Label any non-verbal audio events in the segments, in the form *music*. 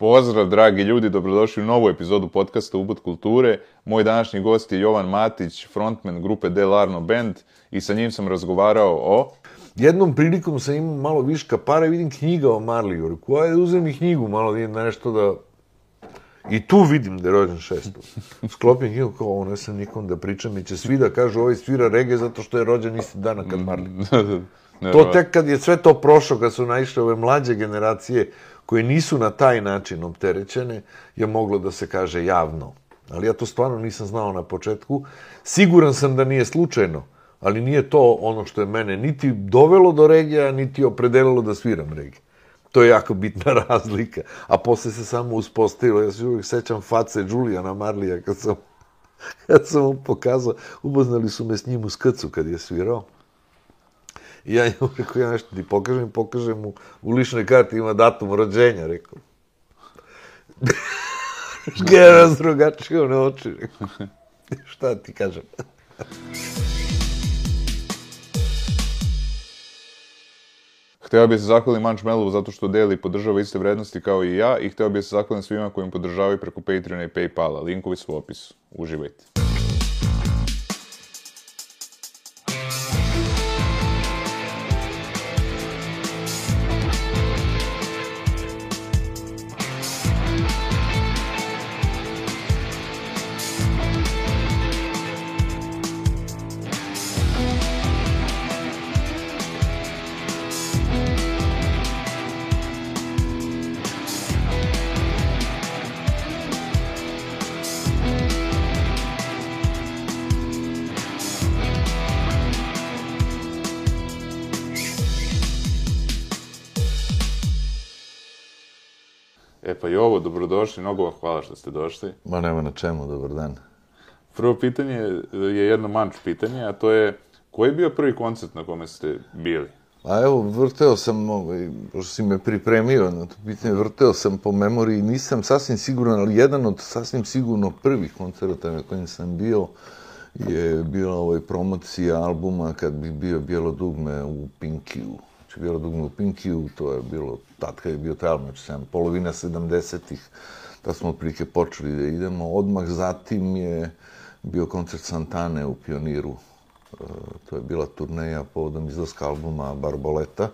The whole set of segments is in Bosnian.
Pozdrav, dragi ljudi, dobrodošli u novu epizodu podcasta Ubud kulture. Moj današnji gost je Jovan Matić, frontman grupe Delarno Band i sa njim sam razgovarao o... Jednom prilikom sam imao malo viška para i vidim knjiga o Marliju. Rekao, ajde uzem mi knjigu malo da na nešto da... I tu vidim da je rođen šesto. Sklopim knjigu kao ovo, ne sam nikom da pričam i će svi da kažu ovaj svira rege zato što je rođen isti dana kad Marli. *laughs* to tek kad je sve to prošlo, kad su naišle ove mlađe generacije koje nisu na taj način opterećene, je moglo da se kaže javno. Ali ja to stvarno nisam znao na početku. Siguran sam da nije slučajno, ali nije to ono što je mene niti dovelo do regija, niti opredelilo da sviram regije. To je jako bitna *laughs* razlika. A posle se samo uspostavilo. Ja se uvijek sećam face Julijana Marlija kad sam, *laughs* kad sam mu pokazao. Upoznali su me s njim u skrcu kad je svirao. I ja njemu rekao, ja nešto ti pokažem, pokažem mu u ličnoj karti ima datum rođenja, rekao. *laughs* Gdje razdrugačio one oči, rekao. *laughs* Šta ti kažem? Hteo bih se zahvalim Manč Melovu zato što deli i podržava iste vrednosti kao i ja i hteo bih se zahvalim svima koji im podržavaju preko Patreona i Paypala. Linkovi su u opisu. Uživajte. Dobrodošli, mnogo vam hvala što ste došli. Ma nema na čemu, dobar dan. Prvo pitanje je jedno manč pitanje, a to je koji je bio prvi koncert na kome ste bili? A evo, vrteo sam, ovaj, pošto si me pripremio na to pitanje, vrteo sam po memoriji, nisam sasvim siguran, ali jedan od sasvim sigurno prvih koncerta na kojim sam bio je bila ovaj promocija albuma kad bi bio Bijelo dugme u Pinkiju znači bilo dugme u Pinkiju, to je bilo tad kad je bio taj album, znači polovina 70-ih, da smo otprilike počeli da idemo. Odmah zatim je bio koncert Santane u Pioniru, e, to je bila turneja povodom izlaska albuma Barboleta.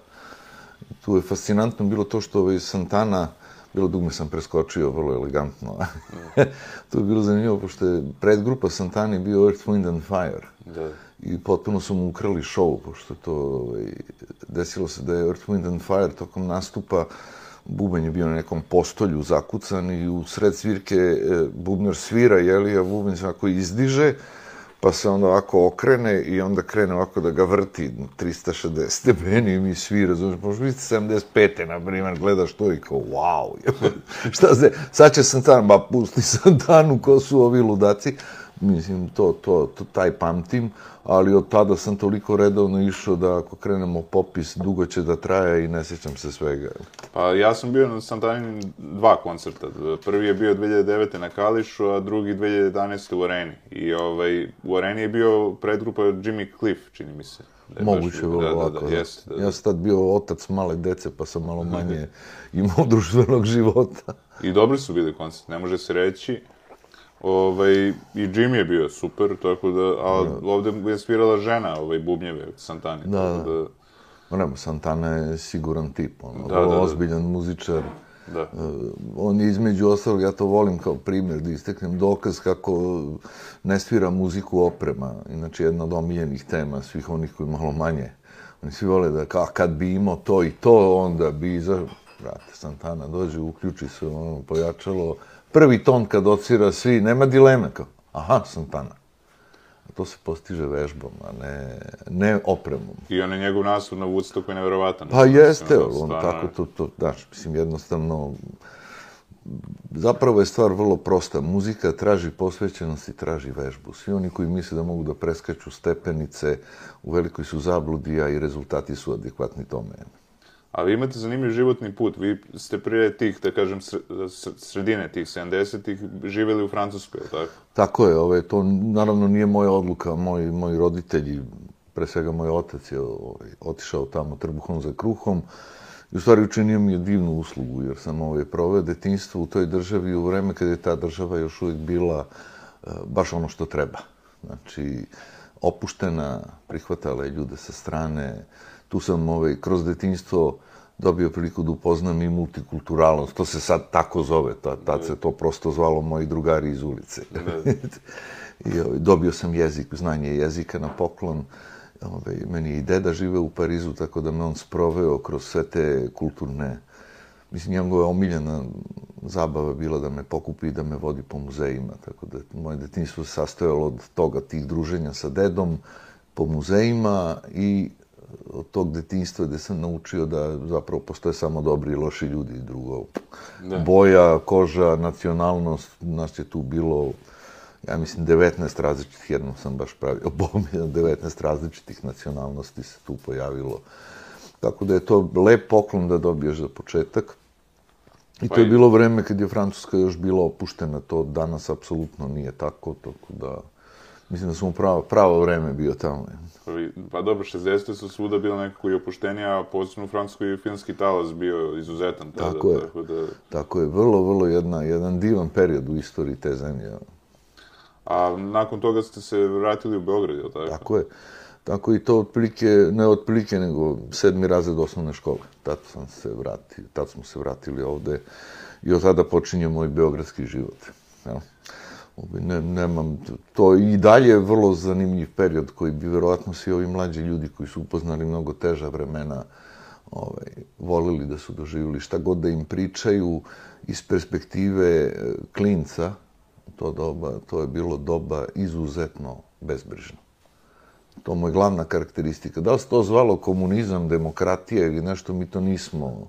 Tu je fascinantno bilo to što ovaj Santana, bilo dugme sam preskočio, vrlo elegantno. *laughs* to je bilo zanimljivo, pošto je predgrupa Santani bio Earth, Wind and Fire. Da i potpuno su mu ukrali show, pošto to ovaj, desilo se da je Earth, Wind and Fire tokom nastupa bubanj je bio na nekom postolju zakucan i u sred svirke e, bubnjar svira, jeli, a bubanj se ovako izdiže, pa se onda ovako okrene i onda krene ovako da ga vrti 360 stepeni i mi svi, razumiješ, možda biti 75. na primjer, gledaš to i kao, wow, *laughs* šta se, sad će Santana, ba pusti Santanu, ko su ovi ludaci, mislim, to, to, to, taj pamtim, ali od tada sam toliko redovno išao da ako krenemo popis, dugo će da traje i ne sjećam se svega. Pa ja sam bio na Santanin dva koncerta. Prvi je bio 2009. na Kališu, a drugi 2011. u Areni. I ovaj, u Areni je bio predgrupa Jimmy Cliff, čini mi se. Moguće bilo da, ovako. Da, da, jest, da, da. Ja sam tad bio otac male dece, pa sam malo *laughs* manje imao *laughs* društvenog života. I dobri su bili koncerti, ne može se reći. Ovaj, I Jimmy je bio super, tako da, a da. ovde je svirala žena, ovaj, bubnjeve, Santani. Da, tako da. da... nema, Santana je siguran tip, ono, da, da, da. ozbiljan muzičar. Da. Uh, on je između ostalog, ja to volim kao primjer da isteknem dokaz kako ne svira muziku oprema. Inače, jedna od omiljenih tema svih onih koji malo manje. Oni svi vole da, ka, kad bi imao to i to, onda bi iza... Brate, Santana dođe, uključi se ono pojačalo, prvi ton kad ocira svi, nema dileme kao, aha, Santana. A to se postiže vežbom, a ne, ne opremom. I on je njegov nastup na Woodstocku je nevjerovatan. Pa jeste, on stvarno... tako to, to, daš, mislim, jednostavno, zapravo je stvar vrlo prosta. Muzika traži posvećenost i traži vežbu. Svi oni koji misle da mogu da preskaču stepenice u velikoj su zabludi, a i rezultati su adekvatni tome. A vi imate zanimljiv životni put. Vi ste prije tih, da kažem, sredine tih 70-ih živjeli u Francuskoj, tako? Tako je, ovaj, to naravno nije moja odluka. Moji, moji roditelji, pre svega moj otac je ovaj, otišao tamo trbuhom za kruhom I u stvari učinio mi je divnu uslugu, jer sam ovaj, proveo detinstvo u toj državi u vreme kada je ta država još uvijek bila eh, baš ono što treba. Znači, opuštena, prihvatala je ljude sa strane. Tu sam ovaj, kroz detinjstvo dobio priliku da upoznam i multikulturalnost. To se sad tako zove, ta, tad se to prosto zvalo moji drugari iz ulice. *laughs* I ovaj, dobio sam jezik, znanje jezika na poklon. Ovaj, meni je i deda žive u Parizu, tako da me on sproveo kroz sve te kulturne... Mislim, njegova omiljena zabava bila da me pokupi i da me vodi po muzejima. Tako da moje detinjstvo se sastojalo od toga, tih druženja sa dedom po muzejima i od tog detinstva gde sam naučio da zapravo postoje samo dobri i loši ljudi. Drugo, da. boja, koža, nacionalnost, nas je tu bilo ja mislim, 19 različitih, jednom sam baš pravio bom, 19 *laughs* različitih nacionalnosti se tu pojavilo. Tako da je to lep poklon da dobiješ za početak. I to je pa bilo vreme kad je Francuska još bila opuštena, to danas apsolutno nije tako, tako da mislim da smo pravo, pravo vreme bio tamo. Pa, dobro, 60. su svuda bila nekako i opuštenija, a posebno u Francuskoj i finski talas bio izuzetan. Tada, tako je, tako, da... tako je, vrlo, vrlo jedna, jedan divan period u istoriji te zemlje. A nakon toga ste se vratili u Beograd, je tako? Tako je. Tako i to otprilike, ne otprilike, nego sedmi razred osnovne škole. Tad sam se vratio, tad smo se vratili ovde i od tada počinje moj beogradski život. Ja. Ne, nemam, to i dalje je vrlo zanimljiv period koji bi verovatno svi ovi mlađi ljudi koji su upoznali mnogo teža vremena ovaj, volili da su doživjeli šta god da im pričaju iz perspektive e, klinca, to doba, to je bilo doba izuzetno bezbrižno. To mu je glavna karakteristika. Da li se to zvalo komunizam, demokratija ili nešto, mi to nismo,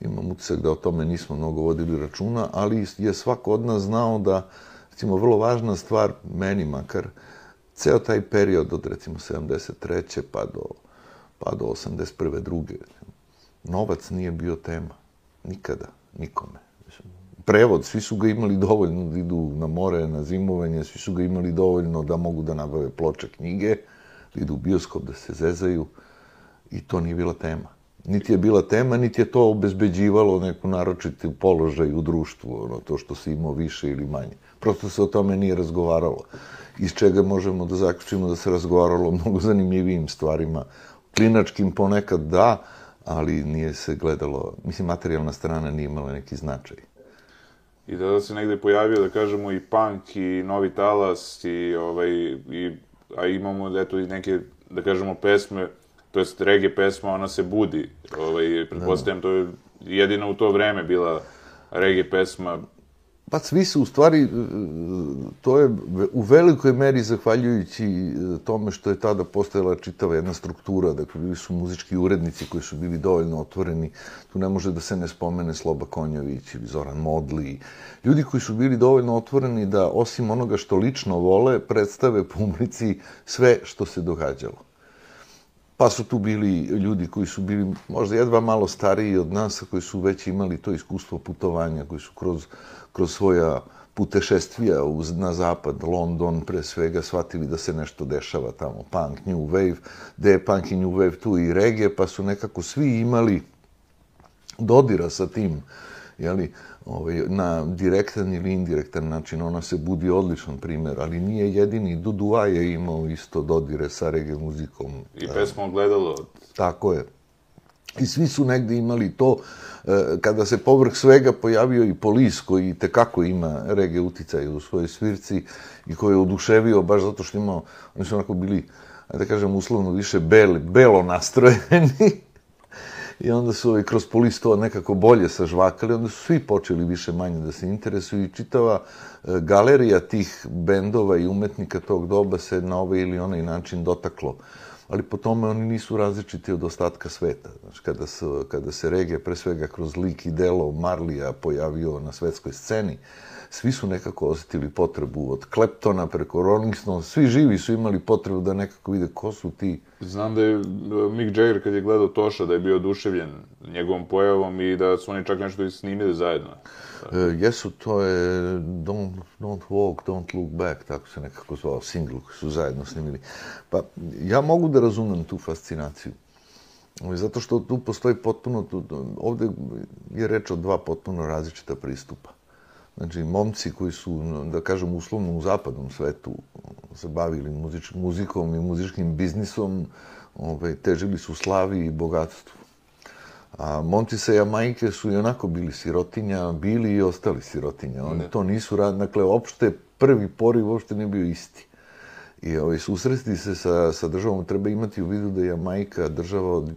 imam utisak da o tome nismo mnogo vodili računa, ali je svako od nas znao da, recimo, vrlo važna stvar, meni makar, ceo taj period od, recimo, 73. pa do, pa do 81. druge, novac nije bio tema. Nikada, nikome prevod, svi su ga imali dovoljno da idu na more, na zimovanje, svi su ga imali dovoljno da mogu da nabave ploče knjige, da idu u bioskop, da se zezaju i to nije bila tema. Niti je bila tema, niti je to obezbeđivalo neku naročitu položaj u društvu, ono, to što se imao više ili manje. Prosto se o tome nije razgovaralo. Iz čega možemo da zaključimo da se razgovaralo o mnogo zanimljivijim stvarima. Klinačkim ponekad da, ali nije se gledalo, mislim, materijalna strana nije imala neki značaj i da se negde pojavio, da kažemo, i punk, i novi talas, i, ovaj, i, a imamo, eto, i neke, da kažemo, pesme, to jest reggae pesma, ona se budi. Ovaj, pretpostavljam, to je jedina u to vreme bila reggae pesma, Pa svi su, u stvari, e, to je u velikoj meri zahvaljujući e, tome što je tada postojala čitava jedna struktura, dakle, bili su muzički urednici koji su bili dovoljno otvoreni, tu ne može da se ne spomene Sloba Konjović ili Zoran Modli, ljudi koji su bili dovoljno otvoreni da, osim onoga što lično vole, predstave publici sve što se događalo. Pa su tu bili ljudi koji su bili možda jedva malo stariji od nas, koji su već imali to iskustvo putovanja, koji su kroz kroz svoja putešestvija uz, na zapad, London pre svega, shvatili da se nešto dešava tamo, punk, new wave, gde je punk i new wave tu i reggae, pa su nekako svi imali dodira sa tim, jeli, ovaj, na direktan ili indirektan način, ona se budi odličan primjer, ali nije jedini, Dudu A je imao isto dodire sa reggae muzikom. I pesmo gledalo. Tako je. I svi su negde imali to, e, kada se povrh svega pojavio i polis koji te kako ima rege uticaje u svojoj svirci i koji je oduševio baš zato što imao, oni su onako bili, da kažem, uslovno više beli, belo nastrojeni. I onda su ovaj, kroz polis to nekako bolje sažvakali, onda su svi počeli više manje da se interesuju i čitava e, galerija tih bendova i umetnika tog doba se na ovaj ili onaj način dotaklo ali po tome oni nisu različiti od ostatka sveta. Znači, kada, se, kada se regija, pre svega kroz lik i delo Marlija, pojavio na svetskoj sceni, svi su nekako osjetili potrebu od Kleptona preko Rolling Stones, svi živi su imali potrebu da nekako vide ko su ti. Znam da je uh, Mick Jagger kad je gledao Toša da je bio oduševljen njegovom pojavom i da su oni čak nešto i snimili zajedno. E, jesu, to je don't, don't Walk, Don't Look Back, tako se nekako zvao, single koji su zajedno snimili. Pa ja mogu da razumem tu fascinaciju. Ovaj, Zato što tu postoji potpuno, tu, ovde je reč o dva potpuno različita pristupa. Znači, momci koji su, da kažem, uslovno u zapadnom svetu se bavili muzič, muzikom i muzičkim biznisom, ovaj, težili su slavi i bogatstvu. A momci sa Jamajke su i onako bili sirotinja, bili i ostali sirotinja. Oni ne. to nisu radili, dakle, opšte prvi poriv uopšte ne bio isti. I ovaj, susresti se sa, sa državom treba imati u vidu da je Jamajka država od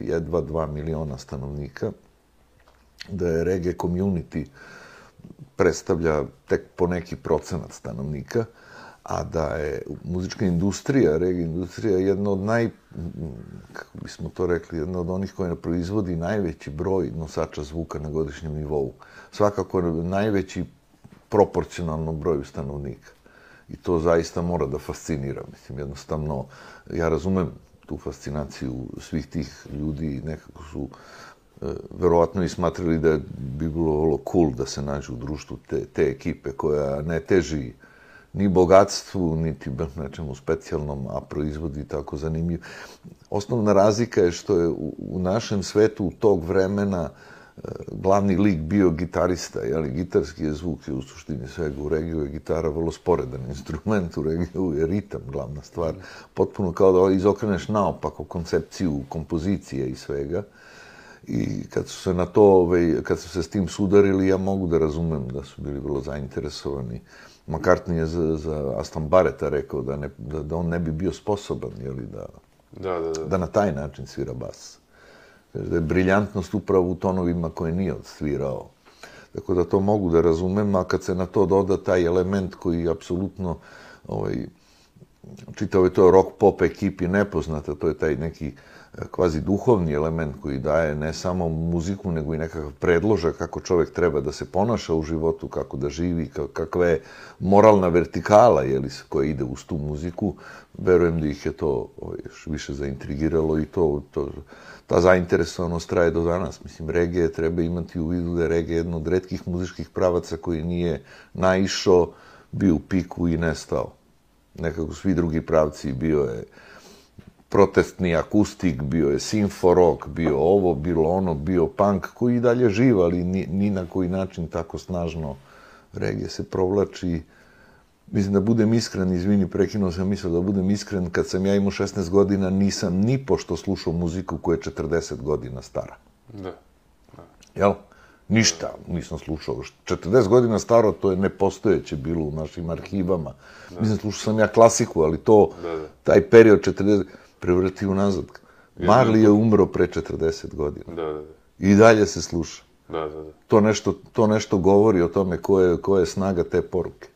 jedva dva miliona stanovnika, da je reggae community predstavlja tek po neki procenat stanovnika, a da je muzička industrija, regija industrija, jedna od naj, kako bismo to rekli, jedna od onih koja proizvodi najveći broj nosača zvuka na godišnjem nivou. Svakako najveći proporcionalno broju stanovnika. I to zaista mora da fascinira. Mislim, jednostavno, ja razumem tu fascinaciju svih tih ljudi, nekako su uh, verovatno i smatrali da bi bilo vrlo cool da se nađu u društvu te, te ekipe koja ne teži ni bogatstvu, niti nečemu specijalnom, a proizvodi tako zanimljiv. Osnovna razlika je što je u, u našem svetu tog vremena e, glavni lik bio gitarista, jeli, gitarski je zvuk je u suštini svega, u regiju je gitara vrlo sporedan instrument, u regiju je ritam glavna stvar, potpuno kao da izokreneš naopako koncepciju kompozicije i svega. I kad su se na to, ovaj, kad su se s tim sudarili, ja mogu da razumem da su bili vrlo zainteresovani. McCartney je za, za Aston Barretta rekao da, ne, da, da on ne bi bio sposoban, jeli, da, Da, da, da. da na taj način svira bas da je briljantnost upravo u tonovima koje nije odsvirao. Tako da to mogu da razumem, a kad se na to doda taj element koji je apsolutno ovaj, čitao je to rock pop ekipi nepoznata, to je taj neki eh, kvazi duhovni element koji daje ne samo muziku, nego i nekakav predložak kako čovjek treba da se ponaša u životu, kako da živi, kakva je moralna vertikala jeli, koja ide uz tu muziku. Verujem da ih je to ovaj, više zaintrigiralo i to, to ta zainteresovanost traje do danas. Mislim, regije treba imati u vidu da je regije jedno od redkih muzičkih pravaca koji nije naišao, bio u piku i nestao. Nekako svi drugi pravci bio je protestni akustik, bio je sinforok, bio ovo, bilo ono, bio punk, koji i dalje živa, ali ni, ni na koji način tako snažno regije se provlači. Mislim da budem iskren, izvini, prekinuo sam mislio da budem iskren, kad sam ja imao 16 godina, nisam ni pošto slušao muziku koja je 40 godina stara. Da. da. Jel? Ništa nisam slušao. 40 godina staro, to je nepostojeće bilo u našim arhivama. Da. Mislim, slušao sam ja klasiku, ali to, da, da. taj period 40, prevrati unazad. Marli je umro pre 40 godina. Da, da, da. I dalje se sluša. Da, da, da. To nešto, to nešto govori o tome ko je, ko je snaga te poruke.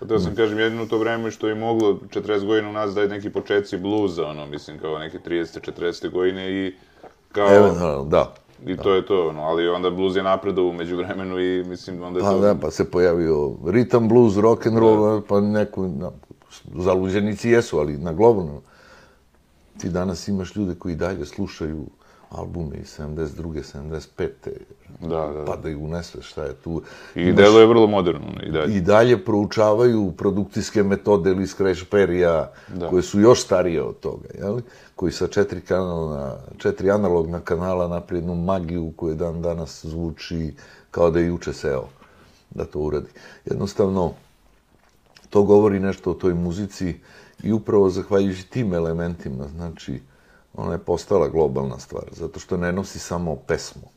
Pa da sam kažem, jedino to vreme što je moglo 40 godina u nas da je neki početci bluza, ono, mislim, kao neke 30. 40. godine i kao... Evo, da. I to je to, ono, ali onda bluz je napredao umeđu vremenu i mislim onda je pa, to... Da, pa se pojavio ritam blues, rock and roll, da. pa neku, na, zaluđenici jesu, ali na globalno. Ti danas imaš ljude koji dalje slušaju albume iz 72. 75. Da, da, da. Da ih unesve šta je tu. I Imaš, delo je vrlo moderno i dalje. I dalje proučavaju produkcijske metode ili Scratch Perija, koje su još starije od toga, jeli? koji sa četiri, kanala, četiri analogna kanala naprije jednu magiju koju dan danas zvuči kao da je juče seo da to uradi. Jednostavno, to govori nešto o toj muzici i upravo zahvaljujući tim elementima, znači, ona je postala globalna stvar, zato što ne nosi samo pesmu,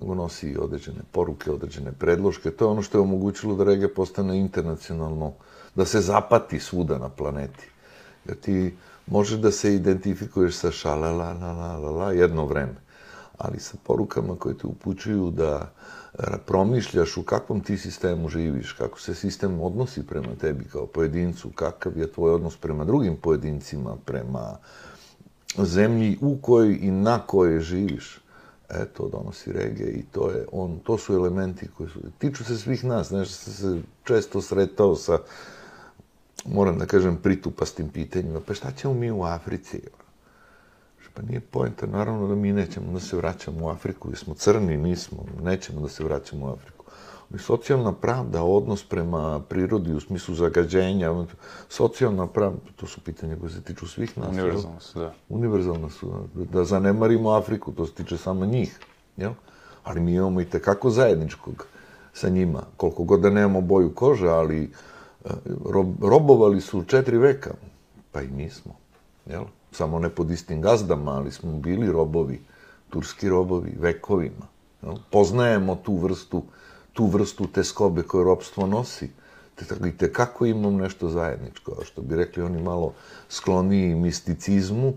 nego nosi i određene poruke, određene predloške. To je ono što je omogućilo da reggae postane internacionalno, da se zapati svuda na planeti. Jer ti možeš da se identifikuješ sa šalala, la, la, la, la, jedno vreme, ali sa porukama koje te upućuju da promišljaš u kakvom ti sistemu živiš, kako se sistem odnosi prema tebi kao pojedincu, kakav je tvoj odnos prema drugim pojedincima, prema zemlji u kojoj i na kojoj živiš. E, to donosi regije i to, je on, to su elementi koji su, tiču se svih nas. Znaš, se često sretao sa, moram da kažem, pritupastim pitanjima. Pa šta ćemo mi u Africi? Pa nije pojenta, naravno da mi nećemo da se vraćamo u Afriku, jer smo crni, nismo, nećemo da se vraćamo u Afriku. I socijalna pravda, odnos prema prirodi u smislu zagađenja, socijalna pravda, to su pitanja koje se tiču svih nas. Univerzalno su, da. Univerzalna su. Da zanemarimo Afriku, to se tiče samo njih. Jel? Ali mi imamo i tekako zajedničkog sa njima. Koliko god da nemamo boju kože, ali e, rob, robovali su četiri veka. Pa i mi smo. Jel? Samo ne pod istim gazdama, ali smo bili robovi, turski robovi, vekovima. Jel? Poznajemo tu vrstu tu vrstu te skobe koje ropstvo nosi. Te tako i kako imam nešto zajedničko, što bi rekli oni malo skloniji misticizmu,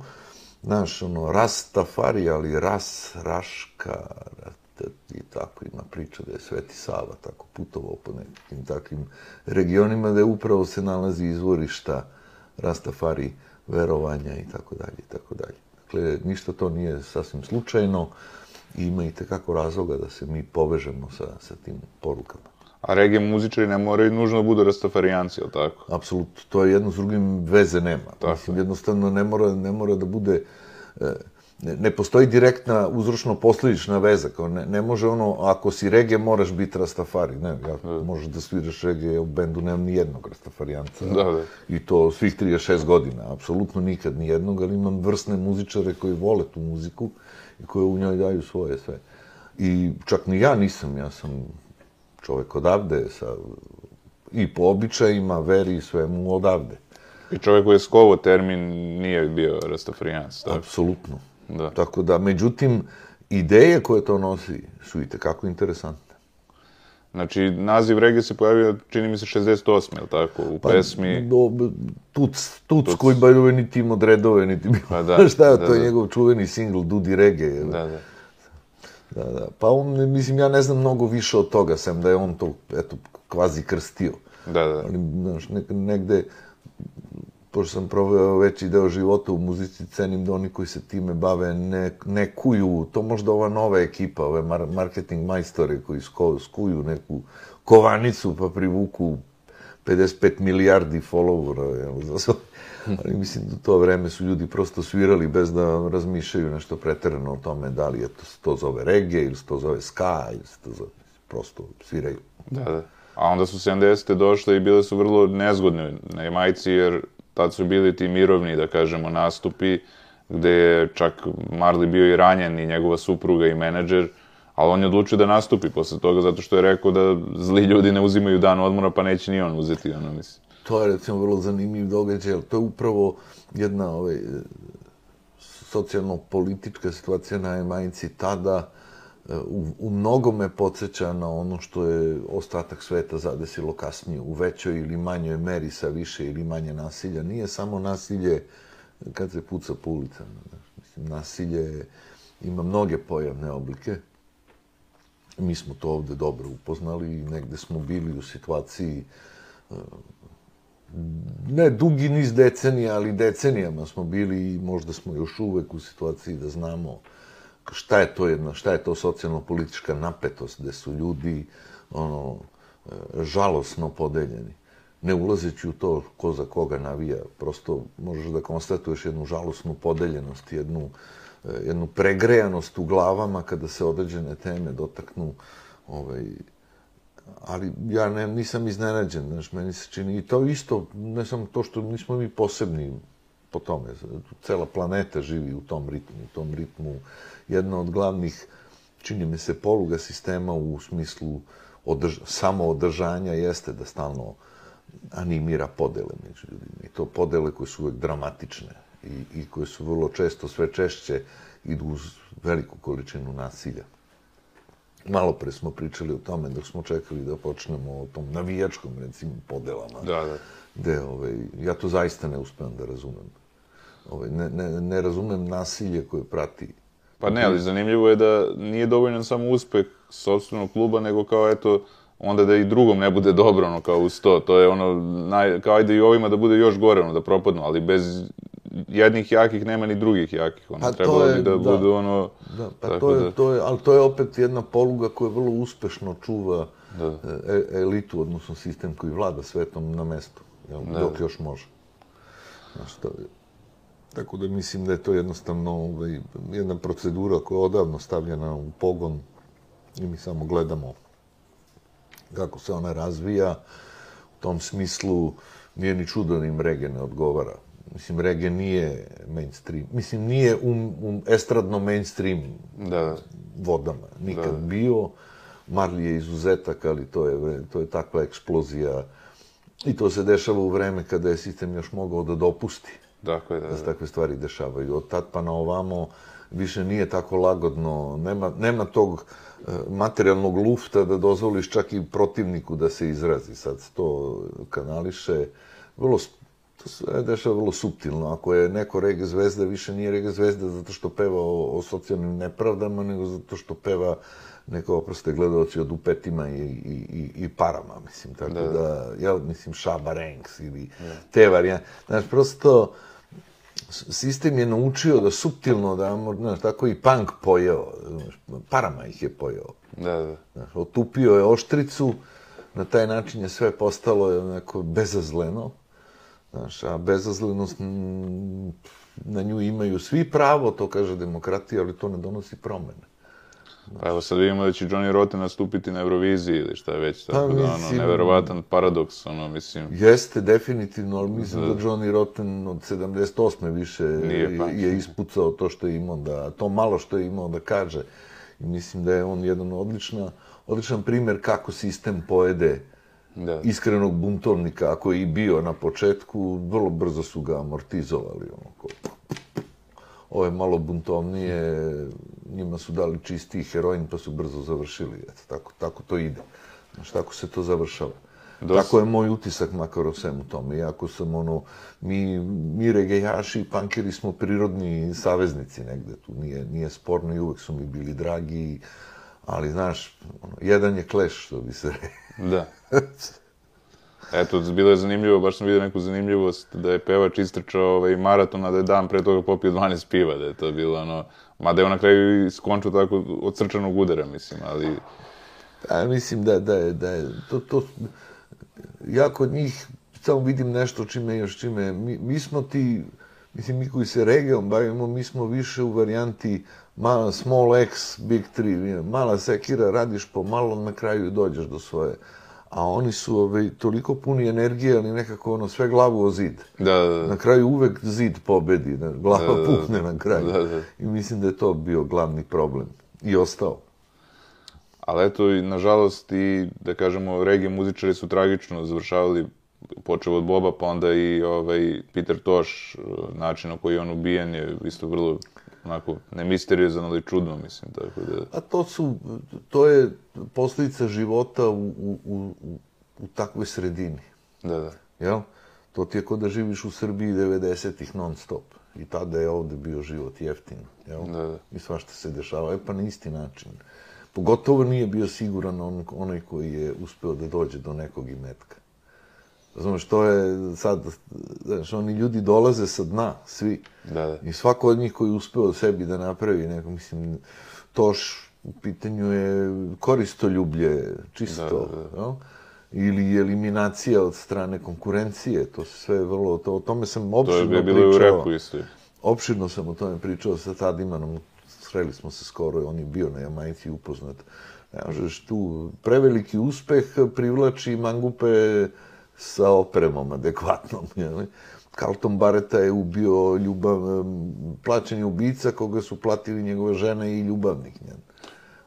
znaš, ono, Rastafari, ali ras, raška, i tako ima priča da je Sveti Sava tako putovao po nekim takvim regionima da je upravo se nalazi izvorišta Rastafari verovanja i tako dalje i tako dalje. Dakle, ništa to nije sasvim slučajno i ima i tekako razloga da se mi povežemo sa, sa tim porukama. A regije muzičari ne moraju nužno da budu rastafarijanci, ili tako? Apsolutno, to je jedno s drugim veze nema. Tako. Mislim, jednostavno ne mora, ne mora da bude... E, ne, ne postoji direktna uzročno-posljedična veza. Kao ne, ne može ono, ako si regije, moraš biti rastafari. Ne, ja, da. možeš da sviraš regije, u bendu nemam ni jednog rastafarijanca. Da, da. I to svih 36 godina. Apsolutno nikad ni jednog, ali imam vrsne muzičare koji vole tu muziku i koje u njoj daju svoje sve. I čak ni ja nisam, ja sam čovjek odavde, sa, i po običajima, veri i svemu odavde. I čovjek koji je skovo termin nije bio rastafrijans, tako? Apsolutno. Da. Tako da, međutim, ideje koje to nosi su i tekako interesantne. Znači, naziv regije se pojavio, čini mi se, 68. ili tako, u pa, pesmi... Do, tuc, tuc, tuc. koji bajove niti ima odredove, niti ima... Pa da, Šta je, da, to je da. njegov čuveni singl, Dudi Reggae. Da, da. Da, da. Pa on, mislim, ja ne znam mnogo više od toga, sem da je on to, eto, kvazi krstio. Da, da. Ali, znaš, nek, negde, pošto sam proveo veći deo života u muzici, cenim da oni koji se time bave ne, ne kuju, to možda ova nova ekipa, ove mar marketing majstore koji sko, skuju neku kovanicu pa privuku 55 milijardi followera, jel, za svo... *laughs* Ali mislim da to vreme su ljudi prosto svirali bez da razmišljaju nešto preterano o tome da li je to, to zove reggae ili to zove ska ili to zove, prosto sviraju. Da, da. A onda su 70. došle i bile su vrlo nezgodne na Jamajci jer tad su bili ti mirovni, da kažemo, nastupi, gde je čak Marley bio i ranjen i njegova supruga i menadžer, ali on je odlučio da nastupi posle toga zato što je rekao da zli ljudi ne uzimaju dan odmora, pa neće ni on uzeti, ono mislim. To je recimo vrlo zanimljiv događaj, ali to je upravo jedna ovaj, socijalno-politička situacija na Emajici tada, u, u mnogome podsjeća na ono što je ostatak sveta zadesilo kasnije, u većoj ili manjoj meri sa više ili manje nasilja. Nije samo nasilje kad se puca po ulicama. Mislim, nasilje ima mnoge pojavne oblike. Mi smo to ovde dobro upoznali i negde smo bili u situaciji e, ne dugi niz decenija, ali decenijama smo bili i možda smo još uvek u situaciji da znamo šta je to jedna, šta je to socijalno-politička napetost, gde su ljudi ono, e, žalosno podeljeni. Ne ulazeći u to ko za koga navija, prosto možeš da konstatuješ jednu žalosnu podeljenost, jednu, e, jednu pregrejanost u glavama kada se određene teme dotaknu ovaj, ali ja ne, nisam iznenađen, znaš, meni se čini, i to isto, ne samo to što nismo mi posebni po tome, cela planeta živi u tom ritmu, u tom ritmu jedna od glavnih, čini mi se, poluga sistema u smislu održ samoodržanja jeste da stalno animira podele među ljudima. I to podele koje su uvek dramatične i, i koje su vrlo često, sve češće, idu uz veliku količinu nasilja. Malo pre smo pričali o tome dok smo čekali da počnemo o tom navijačkom, recimo, podelama. Da, da. Gde, ovaj, ja to zaista ne uspem da razumem. Ovaj, ne, ne, ne razumem nasilje koje prati Pa ne, ali zanimljivo je da nije dovoljno samo uspeh sobstvenog kluba, nego kao eto, onda da i drugom ne bude dobro, ono, kao uz to. To je ono, naj, kao ajde i ovima da bude još gore, ono, da propadnu, ali bez jednih jakih nema ni drugih jakih. Ono, pa trebalo je, bi da, da budu ono... Da, pa to je, da... to je, ali to je opet jedna poluga koja vrlo uspešno čuva da. E, e, elitu, odnosno sistem koji vlada svetom na mestu, jel, da. dok još može. Znaš, to je, Tako da mislim da je to jednostavno ovaj, jedna procedura koja je odavno stavljena u pogon i mi samo gledamo kako se ona razvija, u tom smislu nije ni čudo da im reggae ne odgovara. Mislim, reggae nije mainstream. Mislim, nije u, u estradno mainstream Da, vodama. Nikad Da. bio. Marley je izuzetak, ali to je, to je takva eksplozija. I to se dešava u vreme kada je sistem još mogao da dopusti tako je, da, da se da. takve stvari dešavaju. Od tad pa na ovamo više nije tako lagodno, nema, nema tog e, materijalnog lufta da dozvoliš čak i protivniku da se izrazi. Sad to kanališe, vrlo, to se dešava vrlo suptilno. Ako je neko reggae zvezda, više nije reggae zvezda zato što peva o, o socijalnim nepravdama, nego zato što peva neko, oproste, gledalci od upetima i, i, i, i parama, mislim. Tako da, da jel, mislim, Shaba Ranks ili te varijante. Znaš, prosto, sistem je naučio da suptilno, da, mo- znaš, tako i punk pojeo, znaš, parama ih je pojeo. Da, da. Znaš, otupio je oštricu, na taj način je sve postalo onako bezazleno. Znaš, a bezazlenost, na nju imaju svi pravo, to kaže demokratija, ali to ne donosi promene. Pa evo sad vidimo da će Johnny Rotten nastupiti na Euroviziji ili šta već, tako da, ono, Pa mislim- neverovatan paradoks, ono, mislim, Jeste, definitivno, ali mislim da, Johnny Rotten od 78. više Nije je, punk. je ispucao to što je imao da, to malo što je imao da kaže. I mislim da je on jedan odlična, odličan primjer kako sistem pojede da. iskrenog buntovnika, ako je i bio na početku, vrlo brzo su ga amortizovali. Ono, ko... Ove malo buntovnije, njima su dali čistiji heroin, pa su brzo završili. Eto, tako, tako to ide. Znaš, tako se to završava. Dosta- Tako je moj utisak makar o svemu tome. Iako sam ono, mi, mi regejaši i pankeri smo prirodni saveznici negde tu. Nije, nije sporno i uvek su mi bili dragi. Ali, znaš, ono, jedan je kleš, što bi se rekao. Da. *laughs* Eto, bilo je zanimljivo, baš sam vidio neku zanimljivost da je pevač istrčao ovaj maraton, a da je dan pre toga popio 12 piva, da je to bilo ono... Mada je on na kraju i skončio tako od srčanog udara, mislim, ali... A, mislim da, da je, da je, to, to, ja kod njih samo vidim nešto čime još čime, mi, mi smo ti, mislim, mi koji se regijom bavimo, mi smo više u varijanti mala, small x, big three, mala sekira, radiš po malo, na kraju dođeš do svoje. A oni su ovaj, toliko puni energije, ali nekako ono, sve glavu o zid. Da, da, da. Na kraju uvek zid pobedi, da, glava Da, da, da. pukne na kraju. Da, da. I mislim da je to bio glavni problem. I ostao. Ali eto, i nažalost, i, da kažemo, regije muzičari su tragično završavali, počeo od Boba, pa onda i ovaj, Peter Tosh, način na koji je on ubijen je isto vrlo onako, ne misteriozan, ali čudno, mislim, tako da... A to su, to je posljedica života u, u, u, u- takvoj sredini, Da, da. jel? To ti je kod da živiš u Srbiji 90-ih non stop. I tada je ovde bio život jeftin, jel? Da, da. I svašta se dešava, e pa na isti način. Pogotovo nije bio siguran on, onaj koji je uspeo da dođe do nekog imetka. Znaš, to je sad, znaš, oni ljudi dolaze sa dna, svi. Da, da. I svako od njih koji je uspeo sebi da napravi neko, mislim, toš u pitanju je koristoljublje, čisto, Da, da, jel? ili eliminacija od strane konkurencije, to se sve vrlo, to, o tome sam To opširno je bilo i u pričao. repu isto. Opširno sam o tome pričao sa Tadimanom, sreli smo se skoro, on je bio na Jamajci upoznat. Ne možeš tu, preveliki uspeh privlači mangupe sa opremom adekvatnom. Jel? Carlton Barreta je ubio ljubav, plaćeni ubica koga su platili njegove žene i ljubavnik. Njen.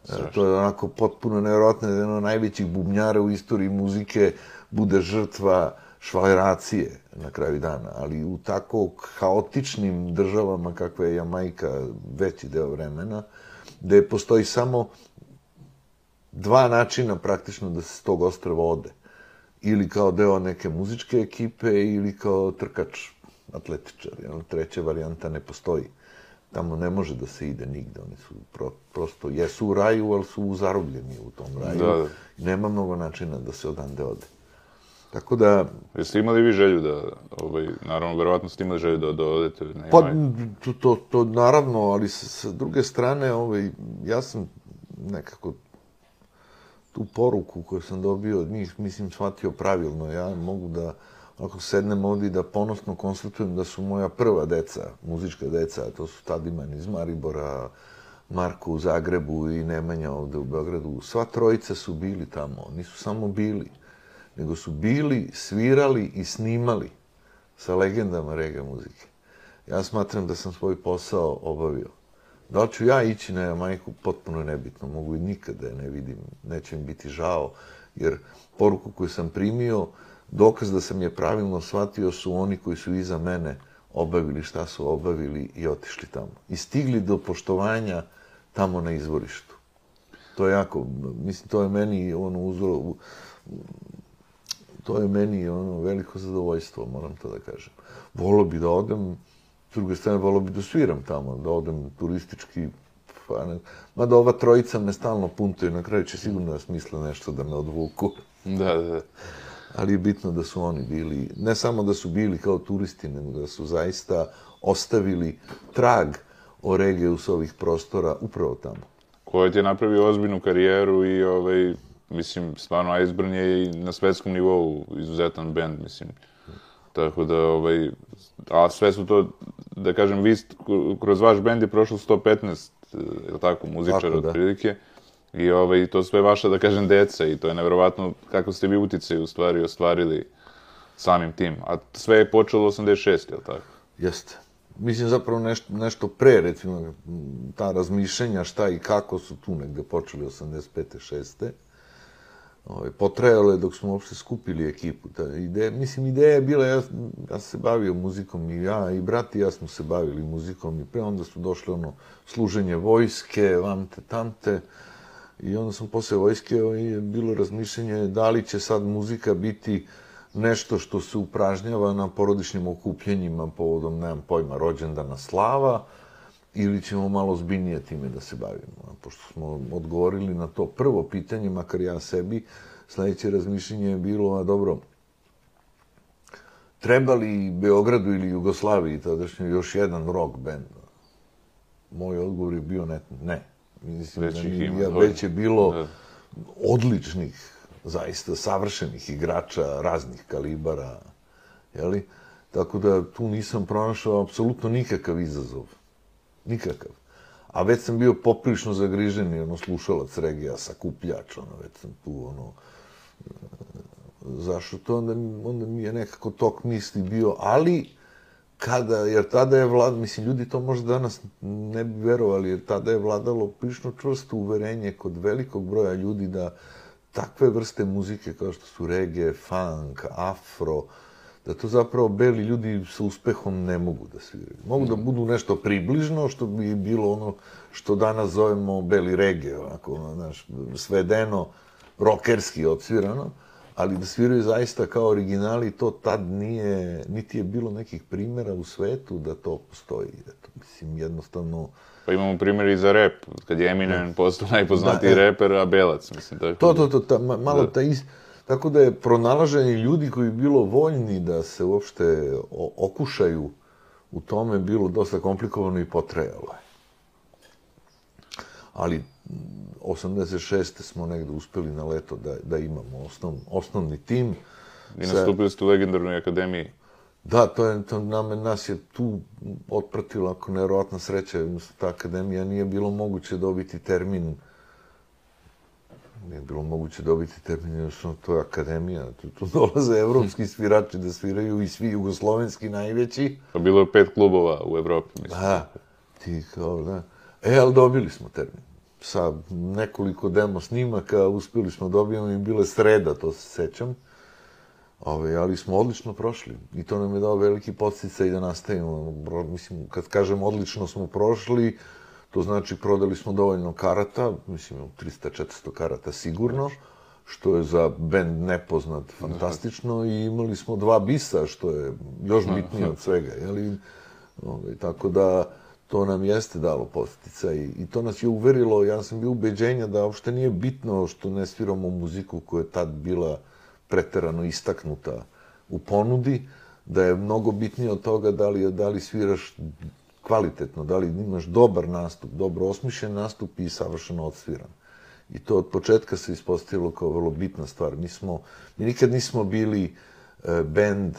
E, To je onako potpuno nevjerojatno da jedan od najvećih bubnjara u istoriji muzike bude žrtva švaleracije na kraju dana, ali u tako haotičnim državama kakva je Jamajka veći deo vremena, gde postoji samo dva načina praktično da se s tog ostrava ode. Ili kao deo neke muzičke ekipe, ili kao trkač, atletičar. Jel? Treća varijanta ne postoji. Tamo ne može da se ide nigde. Oni su pro, prosto, jesu u raju, ali su zarobljeni u tom raju. Da, da. Nema mnogo načina da se odande ode. Tako da, Jeste imali vi želju da, ovaj, naravno, verovatno ste imali želju da, da odete na Pa, Jamajku? to, to, to naravno, ali sa, sa druge strane, ovaj, ja sam nekako tu poruku koju sam dobio od njih, mislim, shvatio pravilno. Ja mogu da, ako sednem ovdje da ponosno konstatujem da su moja prva deca, muzička deca, to su Tadiman iz Maribora, Marko u Zagrebu i Nemanja ovde u Beogradu. Sva trojica su bili tamo. Nisu samo bili, nego su bili, svirali i snimali sa legendama rega muzike. Ja smatram da sam svoj posao obavio. Da li ću ja ići na Jamajku, potpuno nebitno. Mogu i nikada je ne vidim, neće mi biti žao, jer poruku koju sam primio, dokaz da sam je pravilno shvatio su oni koji su iza mene obavili šta su obavili i otišli tamo. I stigli do poštovanja tamo na izvorištu. To je jako, mislim, to je meni ono uzro, to je meni ono veliko zadovoljstvo, moram to da kažem. Volo bi da odem, s druge strane, volo bi da sviram tamo, da odem turistički, pa ne, mada ova trojica me stalno puntuje, na kraju će sigurno da smisle nešto da me odvuku. Da, da, da. Ali je bitno da su oni bili, ne samo da su bili kao turisti, nego da su zaista ostavili trag o regiju s ovih prostora upravo tamo. Koji ti je napravio ozbiljnu karijeru i ovaj, mislim, stvarno Iceburn je i na svetskom nivou izuzetan band, mislim. Tako da, ovaj, a sve su to, da kažem, vi, kroz vaš bend je prošlo 115, je li tako, muzičara Tako, da. otprilike. I ovaj, to sve vaša, da kažem, deca i to je nevjerovatno kako ste vi uticaj u stvari ostvarili samim tim. A sve je počelo 86, je li tako? Jeste. Mislim, zapravo nešto, nešto pre, recimo, ta razmišljenja šta i kako su tu negde počeli 85. 6. Ove, potrajalo je dok smo uopšte skupili ekipu. Ta ideja, mislim, ideja je bila, ja, ja sam se bavio muzikom i ja i brat i ja smo se bavili muzikom i pre onda su došle ono služenje vojske, vamte, tamte. I onda sam posle vojske ovaj, je bilo razmišljenje da li će sad muzika biti nešto što se upražnjava na porodičnim okupljenjima povodom, nemam pojma, rođendana slava, ili ćemo malo zbiljnije time da se bavimo. A Pošto smo odgovorili na to prvo pitanje, makar ja sebi, sledeće razmišljenje je bilo, a dobro, treba li Beogradu ili Jugoslaviji tadašnjoj još jedan rock band? Moj odgovor je bio ne. ne. Mislim Već da ima ja, već je bilo Da. odličnih, zaista savršenih igrača raznih kalibara, jeli? Tako da tu nisam pronašao apsolutno nikakav izazov. Nikakav. A već sam bio poprilično zagrižen i ono slušalac regija, sakupljač, ono, već sam tu, ono, zašto to, onda, onda mi je nekako tok misli bio, ali kada, jer tada je vlad, mislim, ljudi to možda danas ne bi verovali, jer tada je vladalo prilično čvrsto uverenje kod velikog broja ljudi da takve vrste muzike kao što su reggae, funk, afro, da to zapravo beli ljudi sa uspehom ne mogu da sviraju. Mogu da budu nešto približno, što bi bilo ono što danas zovemo beli reggae, onako, ono, znaš, svedeno, rokerski odsvirano, ali da sviraju zaista kao originali, to tad nije, niti je bilo nekih primjera u svetu da to postoji. Eto, mislim, jednostavno, Pa imamo primjer i za rap, kad je Eminem postao najpoznatiji Da, e. reper, a Belac, mislim. Tako To, to, to, ta, ma- malo Da. ta is... Tako da je pronalaženje ljudi koji bi bilo voljni da se uopšte okušaju u tome bilo dosta komplikovano i potrajalo je. Ali m, 86. smo negde uspeli na leto da, da imamo osnov, osnovni tim. I nastupili ste u legendarnoj akademiji. Da, to je, to nama, nas je tu otpratila, ako nevjerovatna sreća, ta akademija nije bilo moguće dobiti termin nije bilo moguće dobiti termin, jednostavno to je akademija, tu, tu dolaze evropski svirači da sviraju i svi jugoslovenski najveći. Pa bilo je pet klubova u Evropi, mislim. Da, ti kao, da. E, ali dobili smo termin. Sa nekoliko demo snimaka uspjeli smo dobijemo i bile sreda, to se sećam. Ove, ali smo odlično prošli i to nam je dao veliki podsticaj da nastavimo. Mislim, kad kažem odlično smo prošli, to znači prodali smo dovoljno karata, mislim 300-400 karata sigurno, što je za bend nepoznat fantastično i imali smo dva bisa, što je još bitnije od svega. Jeli? Ove, tako da to nam jeste dalo posticaj i to nas je uverilo, ja sam bio ubeđenja da uopšte nije bitno što ne sviramo muziku koja je tad bila preterano istaknuta u ponudi, da je mnogo bitnije od toga da li, da li sviraš kvalitetno, da li imaš dobar nastup, dobro osmišljen nastup i savršeno odsviran. I to od početka se ispostavilo kao vrlo bitna stvar. Mi, smo, mi nikad nismo bili e, bend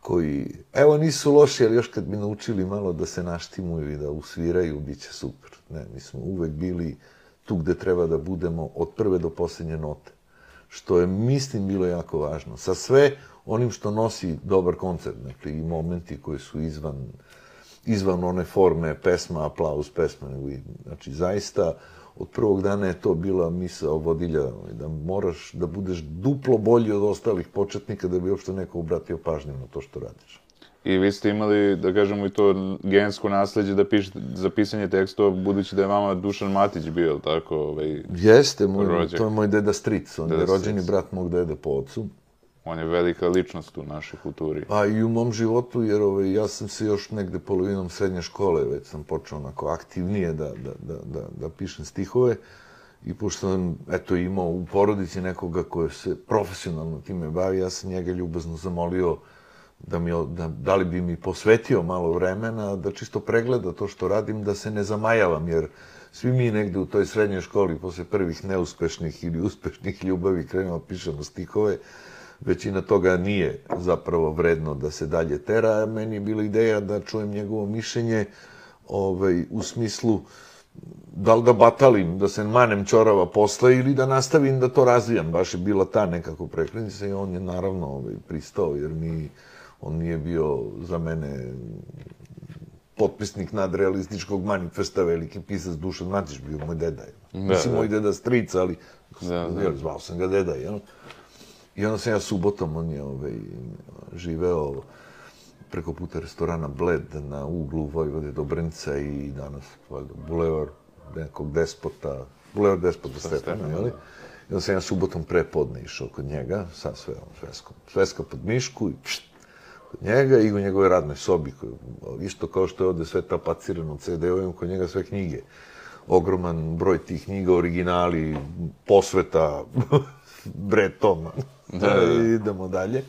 koji, evo nisu loši, ali još kad bi naučili malo da se naštimuju i da usviraju, bit će super. Ne, mi smo uvek bili tu gde treba da budemo od prve do posljednje note. Što je, mislim, bilo jako važno. Sa sve onim što nosi dobar koncert, dakle, i momenti koji su izvan, izvan one forme pesma, aplauz pesma, znači, zaista, od prvog dana je to bila misa vodilja, da moraš da budeš duplo bolji od ostalih početnika da bi uopšte neko obratio pažnju na to što radiš. I vi ste imali, da kažemo, i to gensko nasljeđe da pišete za pisanje tekstova, budući da je vama Dušan Matić bio, tako? Ovaj, Jeste, moj, to je moj deda Stric, on deda je rođeni stric. brat mog dede po ocu. On je velika ličnost u našoj kulturi. A i u mom životu, jer ovaj, ja sam se još negde polovinom srednje škole, već sam počeo onako aktivnije da, da, da, da, da pišem stihove. I pošto sam, eto, imao u porodici nekoga koje se profesionalno time bavi, ja sam njega ljubazno zamolio da, mi, da, da li bi mi posvetio malo vremena da čisto pregleda to što radim, da se ne zamajavam, jer svi mi negde u toj srednjoj školi, posle prvih neuspešnih ili uspešnih ljubavi, krenemo pišemo stihove, većina toga nije zapravo vredno da se dalje tera. Meni je bila ideja da čujem njegovo mišljenje ovaj, u smislu da li da batalim, da se manem čorava posle ili da nastavim da to razvijam. Baš je bila ta nekako prekrenica i on je naravno ovaj, pristao jer mi, on nije bio za mene potpisnik nadrealističkog manifesta, veliki pisac Dušan Matić, bio moj deda. Da, Mislim, da. moj deda strica, ali da, da. zvao sam ga deda, jel? I onda sam ja subotom, on je ovaj, živeo preko puta restorana Bled na uglu Vojvode Dobrinca i danas valjda, bulevar nekog despota, bulevar despota Stefana, jel? I onda sam ja subotom prepodne išao kod njega, sa sve on sveskom, sveska pod mišku i pšt, kod njega i u njegove radnoj sobi, koji, isto kao što je ovde sve tapacirano CD-ovim, kod njega sve knjige. Ogroman broj tih knjiga, originali, posveta, *laughs* bre Toma. Da, da, da. E, idemo dalje.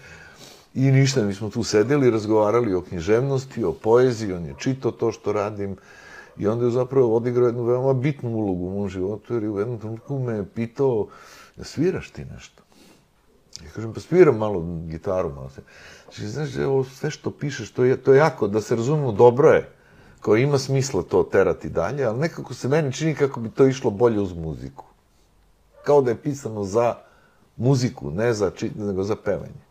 I ništa, mi smo tu sedeli, razgovarali o književnosti, o poeziji, on je čitao to što radim. I onda je zapravo odigrao jednu veoma bitnu ulogu u mom životu, jer je u jednom trenutku me pitao, ja sviraš ti nešto? Ja kažem, pa sviram malo gitaru, malo se. Znači, znaš, ovo sve što pišeš, to je, to je jako, da se razumemo, dobro je. Kao ima smisla to terati dalje, ali nekako se meni čini kako bi to išlo bolje uz muziku. Kao da je pisano za muziku, ne za čitanje, nego za pevanje.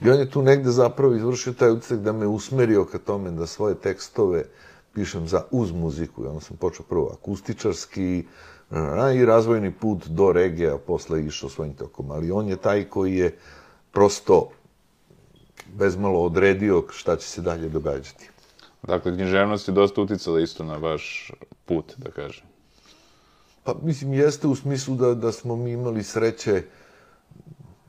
I on je tu negde zapravo izvršio taj utisak da me usmerio ka tome da svoje tekstove pišem za uz muziku. I onda sam počeo prvo akustičarski i razvojni put do regija, posle išao svojim tokom. Ali on je taj koji je prosto bezmalo odredio šta će se dalje događati. Dakle, književnost je dosta uticala isto na vaš put, da kažem. Pa, mislim, jeste u smislu da, da smo mi imali sreće,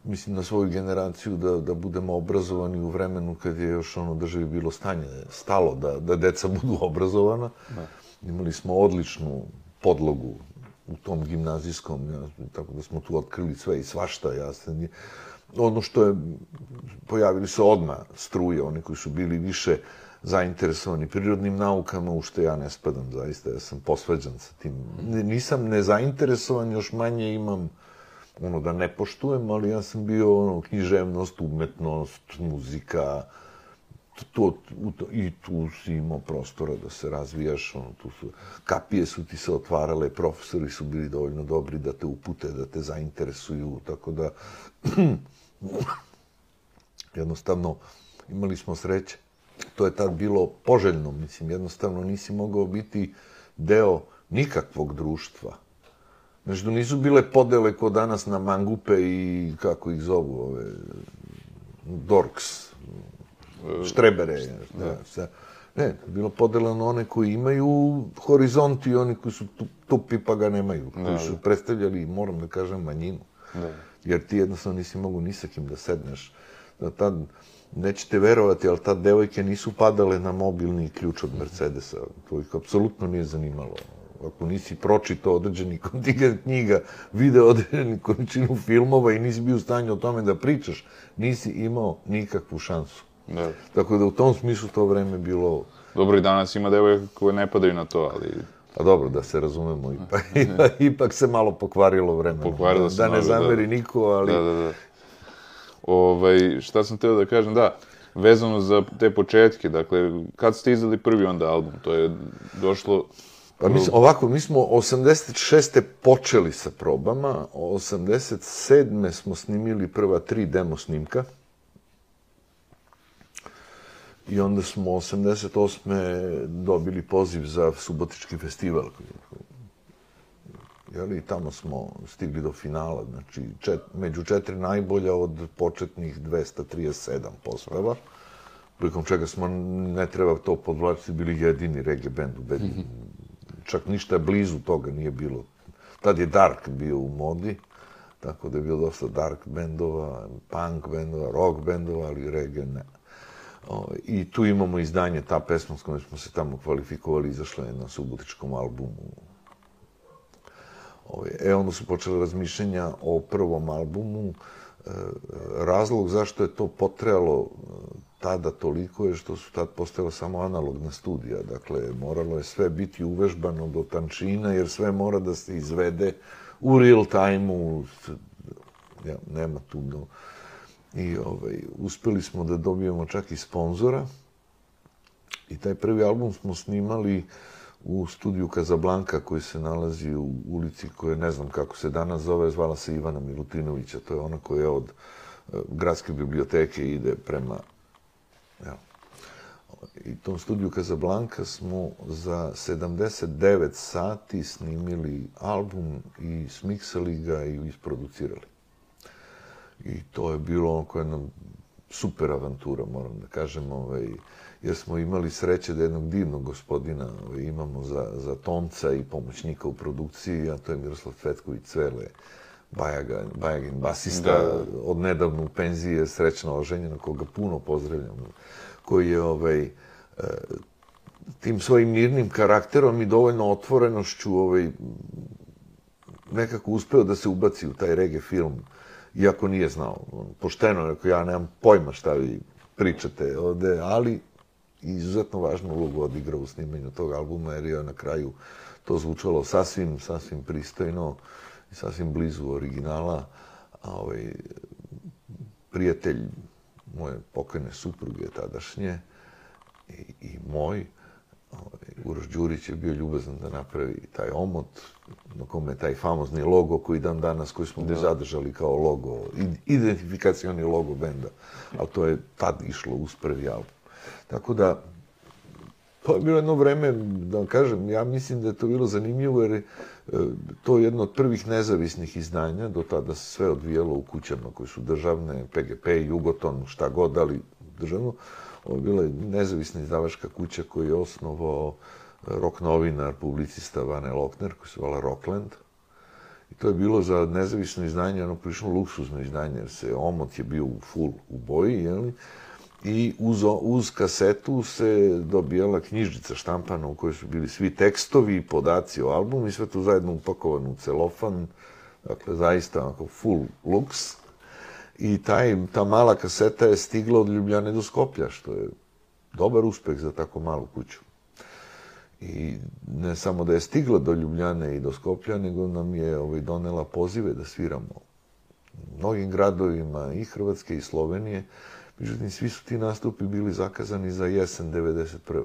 mislim, na svoju generaciju, da, da budemo obrazovani u vremenu kad je još ono državi bilo stanje, stalo da, da deca *laughs* budu obrazovana. Da. Imali smo odličnu podlogu u tom gimnazijskom, ja, tako da smo tu otkrili sve i svašta, ja sam ono što je, pojavili se odma struje, oni koji su bili više zainteresovani prirodnim naukama, u što ja ne spadam, zaista, ja sam posveđan sa tim. Nisam nezainteresovan, još manje imam ono da ne poštujem, ali ja sam bio ono, književnost, umetnost, muzika, to, to, i tu si imao prostora da se razvijaš, ono, tu su, kapije su ti se otvarale, profesori su bili dovoljno dobri da te upute, da te zainteresuju, tako da *clears throat* jednostavno imali smo sreće. To je tad bilo poželjno, mislim, jednostavno nisi mogao biti deo nikakvog društva. Znači, nisu bile podele ko danas na mangupe i kako ih zovu, ove, dorks, štrebere. Da. Da, ne, bilo podela one koji imaju horizont i oni koji su tupi pa ga nemaju. Koji su predstavljali, moram da kažem, manjinu. Da jer ti jednostavno nisi mogu ni sa kim da sedneš. Da tad, nećete verovati, ali tad devojke nisu padale na mobilni ključ od Mercedesa. To ih apsolutno nije zanimalo. Ako nisi pročitao određeni kontingent knjiga, video određeni količinu filmova i nisi bio u stanju o tome da pričaš, nisi imao nikakvu šansu. Da. Tako da u tom smislu to vreme bilo... Dobro, i danas ima devojke koje ne padaju na to, ali Pa dobro, da se razumemo, ipak, *laughs* *laughs* ipak se malo pokvarilo vremena. Pokvarilo se Da ne zameri niko, ali... Da, da, da. Ovaj, šta sam teo da kažem, da, vezano za te početke, dakle, kad ste izdali prvi onda album? To je došlo... Pa mi, ovako, mi smo 86. počeli sa probama, 87. smo snimili prva tri demo snimka. I onda smo 88. dobili poziv za Subotički festival. Jeli, tamo smo stigli do finala, znači čet, među četiri najbolja od početnih 237 poslova, prikom čega smo, ne treba to podvlačiti, bili jedini reggae band u Bedinu. Mm -hmm. Čak ništa blizu toga nije bilo. Tad je Dark bio u modi, tako da je bilo dosta dark bendova, punk bendova, rock bendova, ali reggae ne. O, I tu imamo izdanje, ta pesma s kojom smo se tamo kvalifikovali, izašla je na subotičkom albumu. O, e, onda su počele razmišljenja o prvom albumu. E, e, razlog zašto je to potrebalo tada toliko je što su tad postale samo analogna studija. Dakle, moralo je sve biti uvežbano do tančina, jer sve mora da se izvede u real time-u. Ja, nema tu do... No I ovaj, uspeli smo da dobijemo čak i sponzora. I taj prvi album smo snimali u studiju Kazablanka koji se nalazi u ulici koja ne znam kako se danas zove, zvala se Ivana Milutinovića. To je ona koja je od eh, gradske biblioteke ide prema... Ja. I tom studiju Casablanca smo za 79 sati snimili album i smiksali ga i isproducirali. I to je bilo onako jedna super avantura, moram da kažem, ovaj, jer smo imali sreće da jednog divnog gospodina ovaj, imamo za, za tonca i pomoćnika u produkciji, a to je Miroslav Fetković Cvele, Bajaga, Bajagin basista, da. od nedavno u penziji srećno oženjena, koga puno pozdravljam, koji je ovaj, e, tim svojim mirnim karakterom i dovoljno otvorenošću ovaj, nekako uspeo da se ubaci u taj reggae film iako nije znao. Pošteno, rekao, ja nemam pojma šta vi pričate ovde, ali izuzetno važnu ulogu odigrao u snimanju tog albuma, jer je na kraju to zvučalo sasvim, sasvim pristojno i sasvim blizu originala. A ovaj, prijatelj moje pokojne supruge tadašnje i, i moj, ovaj, Uroš Đurić je bio ljubazan da napravi taj omot, na kome je taj famozni logo koji dan danas, koji smo da. zadržali kao logo, identifikacioni logo benda, ali to je tad išlo uz prvi album. Tako da, Pa je bilo jedno vreme, da vam kažem, ja mislim da je to bilo zanimljivo, jer je e, to je jedno od prvih nezavisnih izdanja, do tada se sve odvijalo u kućama koje su državne, PGP, Jugoton, šta god, ali državno. Ovo je bila nezavisna izdavačka kuća koju je osnovao e, rok novinar, publicista Vane Lokner, koji se vala Rockland. I to je bilo za nezavisno izdanje, ono prišlo luksuzno izdanje, jer se omot je bio u full u boji, jeli? I uz, uz kasetu se dobijala knjižica štampana u kojoj su bili svi tekstovi i podaci o albumu i sve to zajedno upakovano u celofan. Dakle, zaista onako full looks. I taj, ta mala kaseta je stigla od Ljubljane do Skoplja, što je dobar uspeh za tako malu kuću. I ne samo da je stigla do Ljubljane i do Skoplja, nego nam je ovaj, donela pozive da sviramo mnogim gradovima i Hrvatske i Slovenije. Međutim, svi su ti nastupi bili zakazani za jesen 91.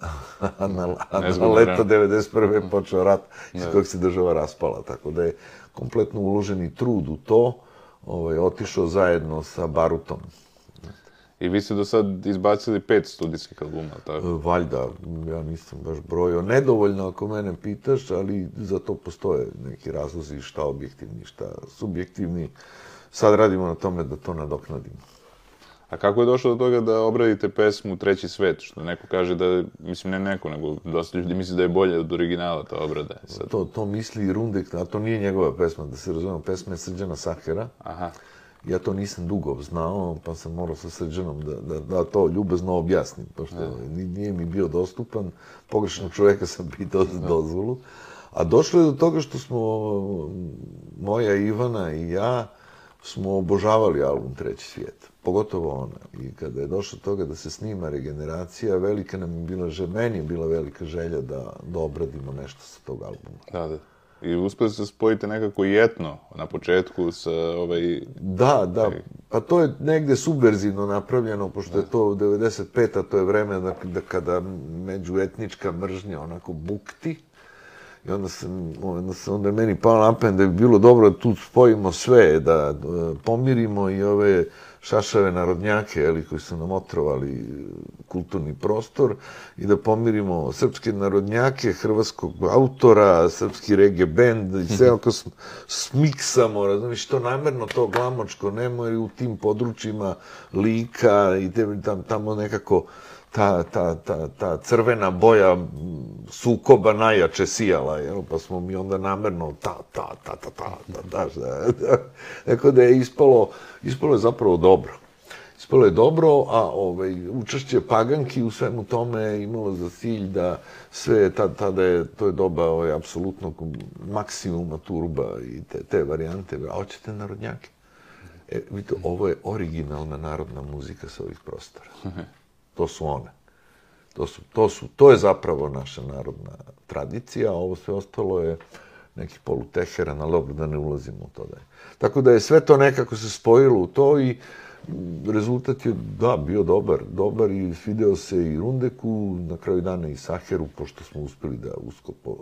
a *laughs* na, a na leto 91. je počeo rat iz kojeg se država raspala. Tako da je kompletno uloženi trud u to ovaj, otišao zajedno sa Barutom. I vi ste do sad izbacili pet studijskih albuma, tako? E, valjda, ja nisam baš brojio. Nedovoljno ako mene pitaš, ali za to postoje neki razlozi šta objektivni, šta subjektivni. Sad radimo na tome da to nadoknadimo. A kako je došlo do toga da obradite pesmu Treći svet? Što neko kaže da, mislim ne neko, nego dosta ljudi misli da je bolje od originala ta obrada. Sad. To, to misli i Rundek, a to nije njegova pesma, da se razumemo, pesma je Srđana Sahera. Aha. Ja to nisam dugo znao, pa sam morao sa Srđanom da, da, da to ljubazno objasnim, pošto ja. nije mi bio dostupan. Pogrešno čovjeka sam *laughs* pitao za dozvolu. A došlo je do toga što smo, moja Ivana i ja, smo obožavali album Treći svijet. Pogotovo ona. I kada je došlo do toga da se snima regeneracija, velika nam je bila želja, meni je bila velika želja da, da obradimo nešto sa tog albuma. Da, da. I uspeli se spojiti nekako i etno na početku sa ovaj... Da, da. Pa to je negde subverzivno napravljeno, pošto je to 95. a to je vreme da, da kada međuetnička mržnja onako bukti. I onda sam, onda sam, onda je meni pao napen da bi bilo dobro da tu spojimo sve, da, da pomirimo i ove šašave narodnjake, eli, koji su nam otrovali kulturni prostor i da pomirimo srpske narodnjake, hrvatskog autora, srpski reggae band i sve *laughs* ako smiksamo, razumiješ, to namjerno to glamočko nemo, jer u tim područjima lika i te, tam, tamo nekako ta, ta, ta, ta crvena boja sukoba najjače sijala, jel? pa smo mi onda namerno ta, ta, ta, ta, ta, ta, ta, ta, Tako *laughs* da je ispalo, ispalo je zapravo dobro. Ispalo je dobro, a ovaj, učešće paganki u svemu tome je imalo za cilj da sve tada, tada je, to je doba ovaj, apsolutno maksimuma turba i te, te varijante. A hoćete narodnjake? E, vidite, ovo je originalna narodna muzika sa ovih prostora. *laughs* To su one. To, su, to, su, to je zapravo naša narodna tradicija, a ovo sve ostalo je neki poluteheran, ali dobro da ne ulazimo u to da je. Tako da je sve to nekako se spojilo u to i mm, rezultat je, da, bio dobar. Dobar i video se i Rundeku, na kraju dana i Saheru, pošto smo uspeli da usko po,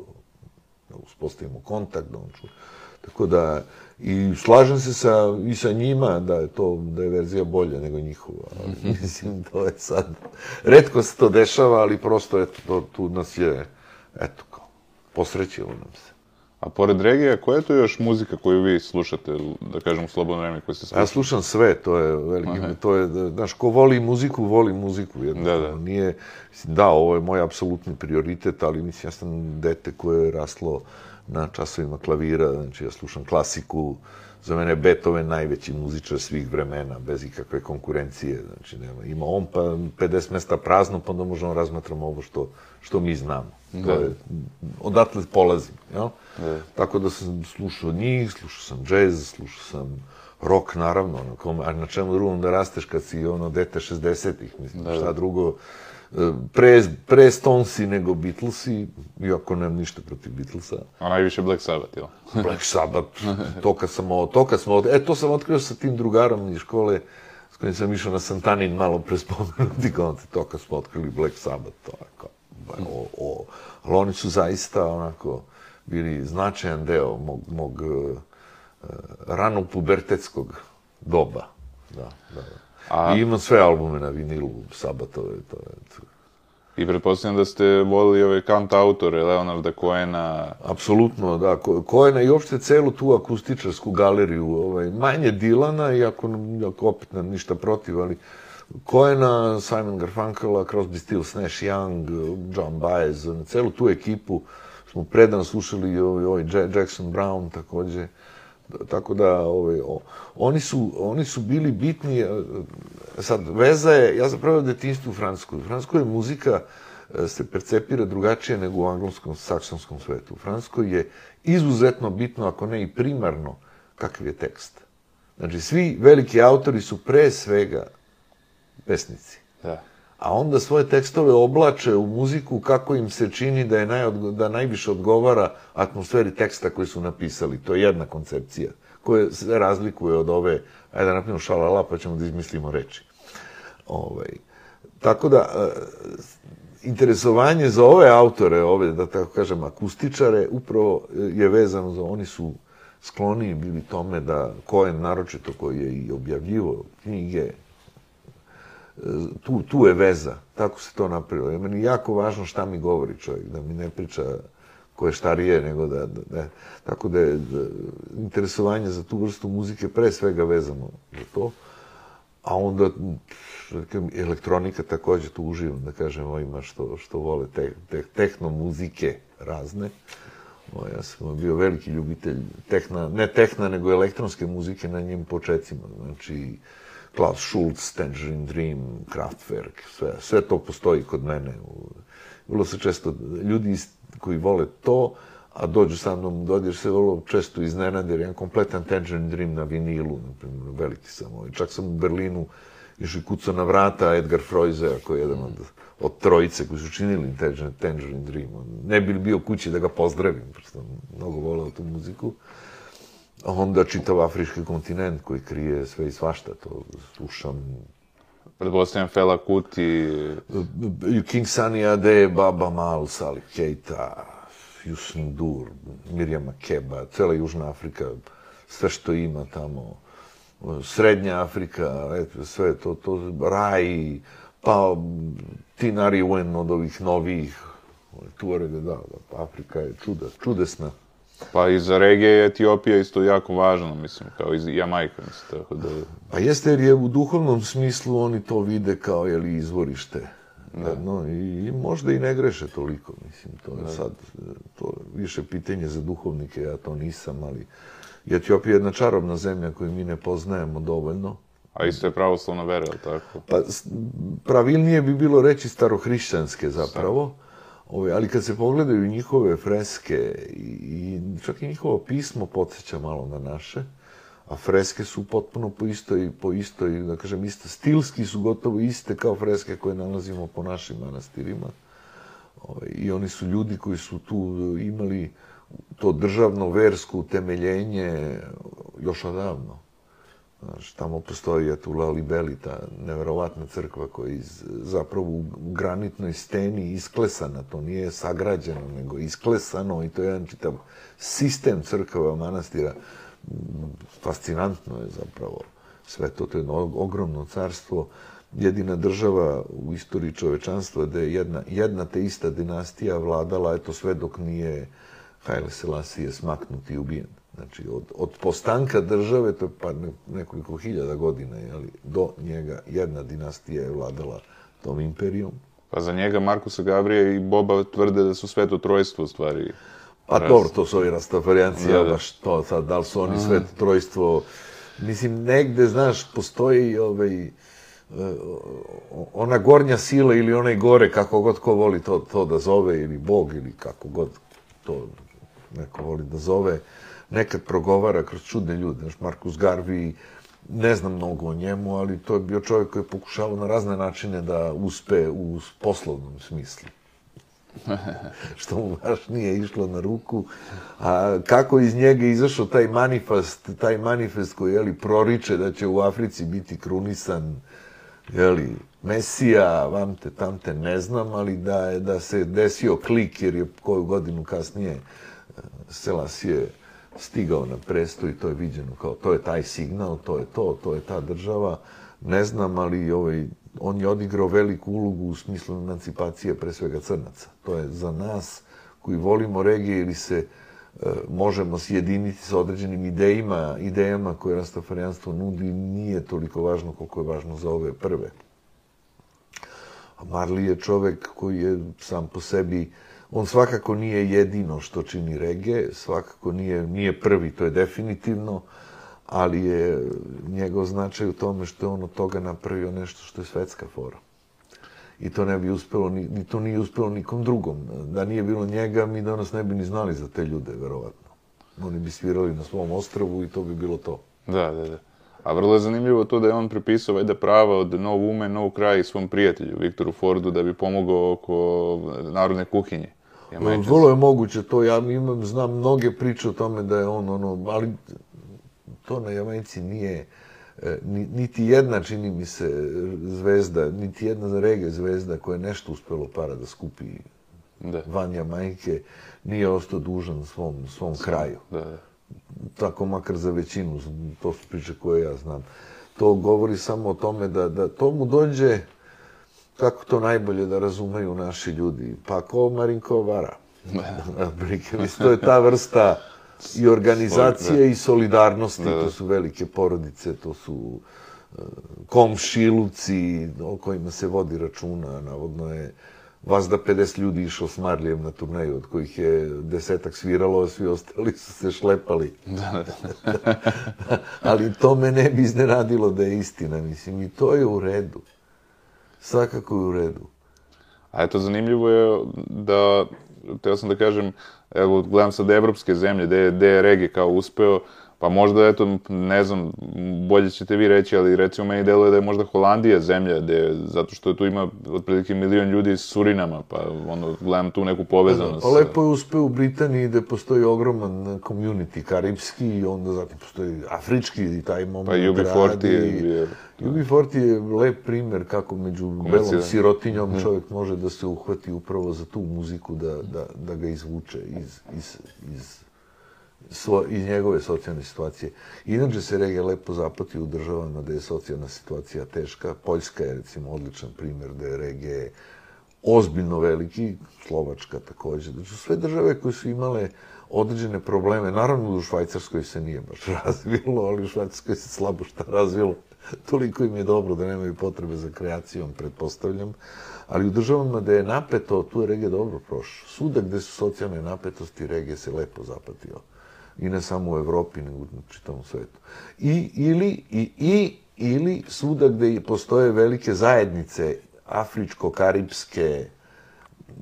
da uspostavimo kontakt, da on ču. Tako da, i slažem se sa, i sa njima da je to, da je verzija bolja nego njihova. Ali, *laughs* mislim, to je sad, redko se to dešava, ali prosto, eto, to, tu nas je, eto, kao, posrećilo nam se. A pored regija, koja je to još muzika koju vi slušate, da kažem, u slobodno vreme koje se slušate? Ja slušam sve, to je veliki, Aha. to je, znaš, ko voli muziku, voli muziku. Jedno, da, da. Nije, da, ovo je moj apsolutni prioritet, ali mislim, ja sam dete koje je raslo na časovima klavira, znači ja slušam klasiku, za mene je Beethoven najveći muzičar svih vremena, bez ikakve konkurencije, znači nema, ima on pa 50 mesta prazno, pa onda možemo razmatramo ovo što, što mi znamo. To je, odatle polazim, jel? Da. Tako da sam slušao njih, slušao sam džez, slušao sam rock, naravno, na, kom, a na čemu drugom da rasteš kad si ono dete 60-ih, mislim, da, šta drugo, pre, pre Stonesi nego Beatlesi, iako nemam ništa protiv Beatlesa. A najviše Black Sabbath, jel? *laughs* Black Sabbath, to kad sam, to kad smo, e, to sam otkrio sa tim drugarom iz škole, s kojim sam išao na Santanin malo prespomenuti koncert, to kad smo otkrili Black Sabbath, to je o, o, ali oni su zaista onako bili značajan deo mog, mog uh, ranog pubertetskog doba. Da, da, da. A... I imam sve albume na vinilu, Sabatove, to je... To. I pretpostavljam da ste volili ove kant autore, Leonarda Coena. Apsolutno, da. Coena i uopšte celu tu akustičarsku galeriju, ovaj, manje Dilana, iako, iako opet nam ništa protiv, ali Coena, Simon Garfunkela, Crosby, Stills, Nash Young, John Baez, celu tu ekipu smo predan slušali i ovaj, ovaj Jackson Brown takođe. Tako da, ovaj, oni, su, oni su bili bitni, e, sad, veza je, ja zapravo detinstvu u Francuskoj. U Francuskoj je muzika e, se percepira drugačije nego u angloskom, saksonskom svetu. U Francuskoj je izuzetno bitno, ako ne i primarno, kakav je tekst. Znači, svi veliki autori su pre svega pesnici. Da a onda svoje tekstove oblače u muziku kako im se čini da je najodgo, da najviše odgovara atmosferi teksta koji su napisali. To je jedna koncepcija koja se razlikuje od ove, ajde da napravimo šalala pa ćemo da izmislimo reči. Ovaj, tako da, e, interesovanje za ove autore, ove, da tako kažem, akustičare, upravo e, je vezano za, oni su skloni bili tome da Cohen, naročito koji je i objavljivo knjige, tu, tu je veza, tako se to napravilo. Je meni jako važno šta mi govori čovjek, da mi ne priča ko je štarije, nego da, da, da tako da je da, interesovanje za tu vrstu muzike pre svega vezano za to, a onda elektronika također tu uživam, da kažem, ovima što, što vole te, te, tehno muzike razne. O, ja sam bio veliki ljubitelj tehna, ne tehna, nego elektronske muzike na njim početcima. Znači, Klaus Schulz, Tangerine Dream, Kraftwerk, sve, sve to postoji kod mene. Vrlo se često ljudi koji vole to, a dođu sa mnom, dođeš se vrlo često iznenade, jer jedan kompletan Tangerine Dream na vinilu, na primjer, veliki sam. Ovaj. Čak sam u Berlinu išao i kucao na vrata Edgar Freuzea, koji je jedan od, od trojice koji su činili Tangerine, Tangerine Dream. Ne bi bio kući da ga pozdravim, prosto mnogo voleo tu muziku. Uh, onda čitav afrički kontinent koji krije sve i svašta, to slušam. Pretpostavljam Fela Kuti. King Sunny Ade, Baba Mal, Salih Keita, Yusuf Dur, Mirjam Makeba, cela Južna Afrika, sve što ima tamo. Srednja Afrika, eto, sve to, to, Raj, pa Tinari Wen od ovih novih, Tuarega, da, da, Afrika je čuda, čudesna. Pa i za regije je Etiopija isto jako važno, mislim, kao i Jamajka, mislim, tako da... Pa jeste, jer je u duhovnom smislu oni to vide kao, jeli, izvorište. Da. No, i, i možda i ne greše toliko, mislim, to je da. sad, to je više pitanje za duhovnike, ja to nisam, ali Etiopija je jedna čarobna zemlja koju mi ne poznajemo dovoljno. A isto je pravoslavna vera, tako? Pa, pravilnije bi bilo reći starohrišćanske zapravo. Sad. Ove, ali kad se pogledaju njihove freske i čak i njihovo pismo podsjeća malo na naše, a freske su potpuno po istoj, po istoj, da kažem, isto, stilski su gotovo iste kao freske koje nalazimo po našim manastirima. Ove, I oni su ljudi koji su tu imali to državno versko utemeljenje još odavno. Znaš, tamo postoji eto, La Libelita, neverovatna crkva koja je zapravo u granitnoj steni isklesana. To nije sagrađeno, nego isklesano i to je jedan čitav sistem crkava manastira. Fascinantno je zapravo sve to. To je jedno ogromno carstvo. Jedina država u istoriji čovečanstva da je jedna, jedna te ista dinastija vladala, eto sve dok nije Haile Selassie smaknut i ubijen. Znači, od, od postanka države, to je pa nekoliko hiljada godina, jeli, do njega jedna dinastija je vladala tom imperijom. Pa za njega Markusa Gabrija i Boba tvrde da su sveto trojstvo u stvari. Pa dobro, to su ovi rastafarijanci, ja baš to sad, da li su oni sveto trojstvo... Mislim, negde, znaš, postoji ovaj, e, ona gornja sila ili onaj gore, kako god ko voli to, to da zove, ili Bog, ili kako god to neko voli da zove, nekad progovara kroz čudne ljude. Znaš, Markus Garvey, ne znam mnogo o njemu, ali to je bio čovjek koji je pokušavao na razne načine da uspe u poslovnom smislu. *laughs* što mu baš nije išlo na ruku. A kako iz njega izašao taj manifest, taj manifest koji je li proriče da će u Africi biti krunisan je li Mesija, vam te tam te ne znam, ali da je da se desio klik jer je koju godinu kasnije eh, e, Selasije stigao na presto i to je viđeno kao to je taj signal, to je to, to je ta država. Ne znam, ali ovaj, on je odigrao veliku ulogu u smislu emancipacije pre svega crnaca. To je za nas koji volimo regije ili se e, možemo sjediniti sa određenim idejima, idejama koje rastafarijanstvo nudi, nije toliko važno koliko je važno za ove prve. A Marli je čovek koji je sam po sebi On svakako nije jedino što čini rege, svakako nije, nije prvi, to je definitivno, ali je njegov značaj u tome što je on od toga napravio nešto što je svetska fora. I to ne bi uspelo, ni, ni to nije uspelo nikom drugom. Da nije bilo njega, mi danas ne bi ni znali za te ljude, verovatno. Oni bi svirali na svom ostrovu i to bi bilo to. Da, da, da. A vrlo je zanimljivo to da je on prepisao vajda prava od No Woman, No Cry svom prijatelju, Viktoru Fordu, da bi pomogao oko narodne kuhinje. Jamajčas. Vrlo je moguće to, ja imam, znam mnoge priče o tome da je on ono, ali to na Jamajci nije, e, niti jedna, čini mi se, zvezda, niti jedna rege zvezda koja je nešto uspelo para da skupi da. van Jamajke, nije ostao dužan svom, svom kraju. Da, da. Tako makar za većinu, to su priče koje ja znam. To govori samo o tome da, da to mu dođe, kako to najbolje da razumeju naši ljudi? Pa ko Marinko Vara. *laughs* To je ta vrsta i organizacije i solidarnosti. To su velike porodice, to su e, komšiluci o kojima se vodi računa. Navodno je vas da 50 ljudi išlo s Marlijem na turneju, od kojih je desetak sviralo, a svi ostali su se šlepali. *laughs* Ali to me ne bi iznenadilo da je istina, mislim, i to je u redu svakako je u redu. A eto, zanimljivo je da, teo sam da kažem, evo, gledam sad evropske zemlje, gde, gde je Regi kao uspeo, pa Pa možda, eto, ne znam, bolje ćete vi reći, ali recimo meni deluje da je možda Holandija zemlja, gde, zato što tu ima otprilike milion ljudi iz Surinama, pa ono, gledam tu neku povezanost. Pa lepo je uspeo u Britaniji gde postoji ogroman community karibski i onda zatim postoji afrički i taj moment Pa UB40 je bio... UB40 je lep primer kako među belom sirotinjom mm. čovjek može da se uhvati upravo za tu muziku, da, da, da ga izvuče iz, iz, iz svo, iz njegove socijalne situacije. Inače se regija lepo zapati u državama gde je socijalna situacija teška. Poljska je recimo odličan primjer da je regije ozbiljno veliki, Slovačka također. Znači sve države koje su imale određene probleme, naravno u Švajcarskoj se nije baš *laughs* razvilo, ali u Švajcarskoj se slabo šta razvilo. Toliko im je dobro da nemaju potrebe za kreacijom, pretpostavljam. Ali u državama gde je napeto, tu je regija dobro prošla. Suda gde su socijalne napetosti, regija se lepo zapatio i ne samo u Evropi, nego u čitavom svetu. I, ili, i, i, ili svuda gde postoje velike zajednice, afričko-karibske,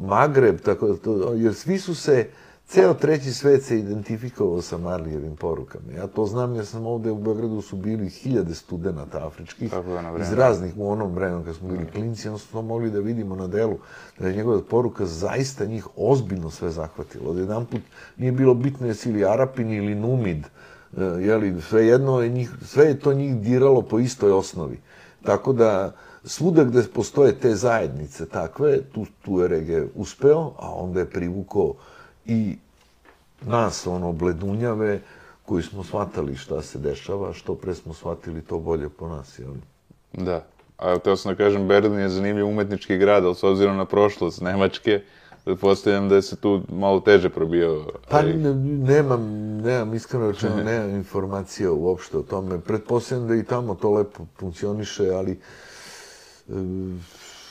Magreb, tako da to, jer svi su se, ceo treći svet se identifikovao sa Marlijevim porukama. Ja to znam, jer sam ovde u Beogradu su bili hiljade studenta afričkih iz raznih u onom vremenu kad smo bili klinci, onda smo to mogli da vidimo na delu, da je njegova poruka zaista njih ozbiljno sve zahvatila. Od jedan put nije bilo bitno jesi ili Arapin ili Numid, e, jeli, sve jedno je njih, sve je to njih diralo po istoj osnovi. Tako da, svuda gde postoje te zajednice takve, tu, tu je Rege uspeo, a onda je privukao i nas, ono, bledunjave, koji smo shvatali šta se dešava, što pre smo shvatili to bolje po nas, jel? Da. A teo sam da kažem, Berlin je zanimljiv umetnički grad, ali s obzirom na prošlost Nemačke, pretpostavljam da se tu malo teže probio. Pa ne, nemam, nemam iskreno rečeno, *laughs* nemam informacija uopšte o tome. Pretpostavljam da i tamo to lepo funkcioniše, ali e,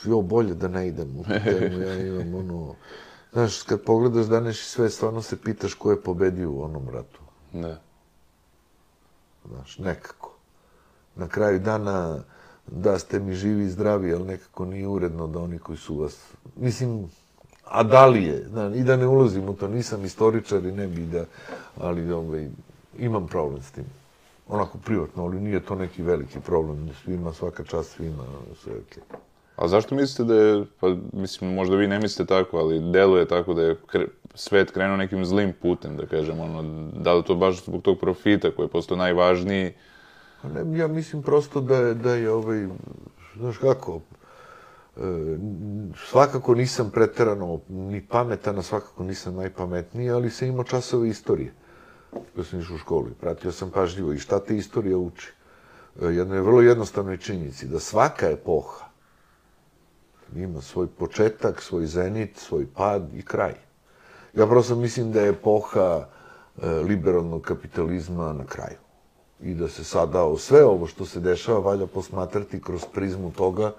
jo, bolje da ne idem u temu. Ja imam ono, Znaš, kad pogledaš danas i sve, stvarno se pitaš ko je pobedio u onom ratu. Ne. Znaš, nekako. Na kraju dana, da ste mi živi i zdravi, ali nekako nije uredno da oni koji su vas... Mislim, a da li je? Znaš, I da ne ulazim u to, nisam istoričar i ne bi da... Ali ovaj, imam problem s tim. Onako privatno, ali nije to neki veliki problem. Svima, svaka čast svima, sve okej. Okay. A zašto mislite da je, pa mislim, možda vi ne mislite tako, ali deluje tako da je kre, svet krenuo nekim zlim putem, da kažem, ono, da li to baš zbog tog profita koji je postao najvažniji? Pa ne, ja mislim prosto da je, da je ovaj, znaš kako, e, svakako nisam preterano ni pametan, a svakako nisam najpametniji, ali sam imao časove istorije kada sam išao u školu i pratio sam pažljivo i šta te istorija uči. E, jedno je vrlo jednostavnoj činjenici, da svaka epoha ima svoj početak, svoj zenit, svoj pad i kraj. Ja prosto mislim da je epoha e, liberalnog kapitalizma na kraju. I da se sada o sve ovo što se dešava valja posmatrati kroz prizmu toga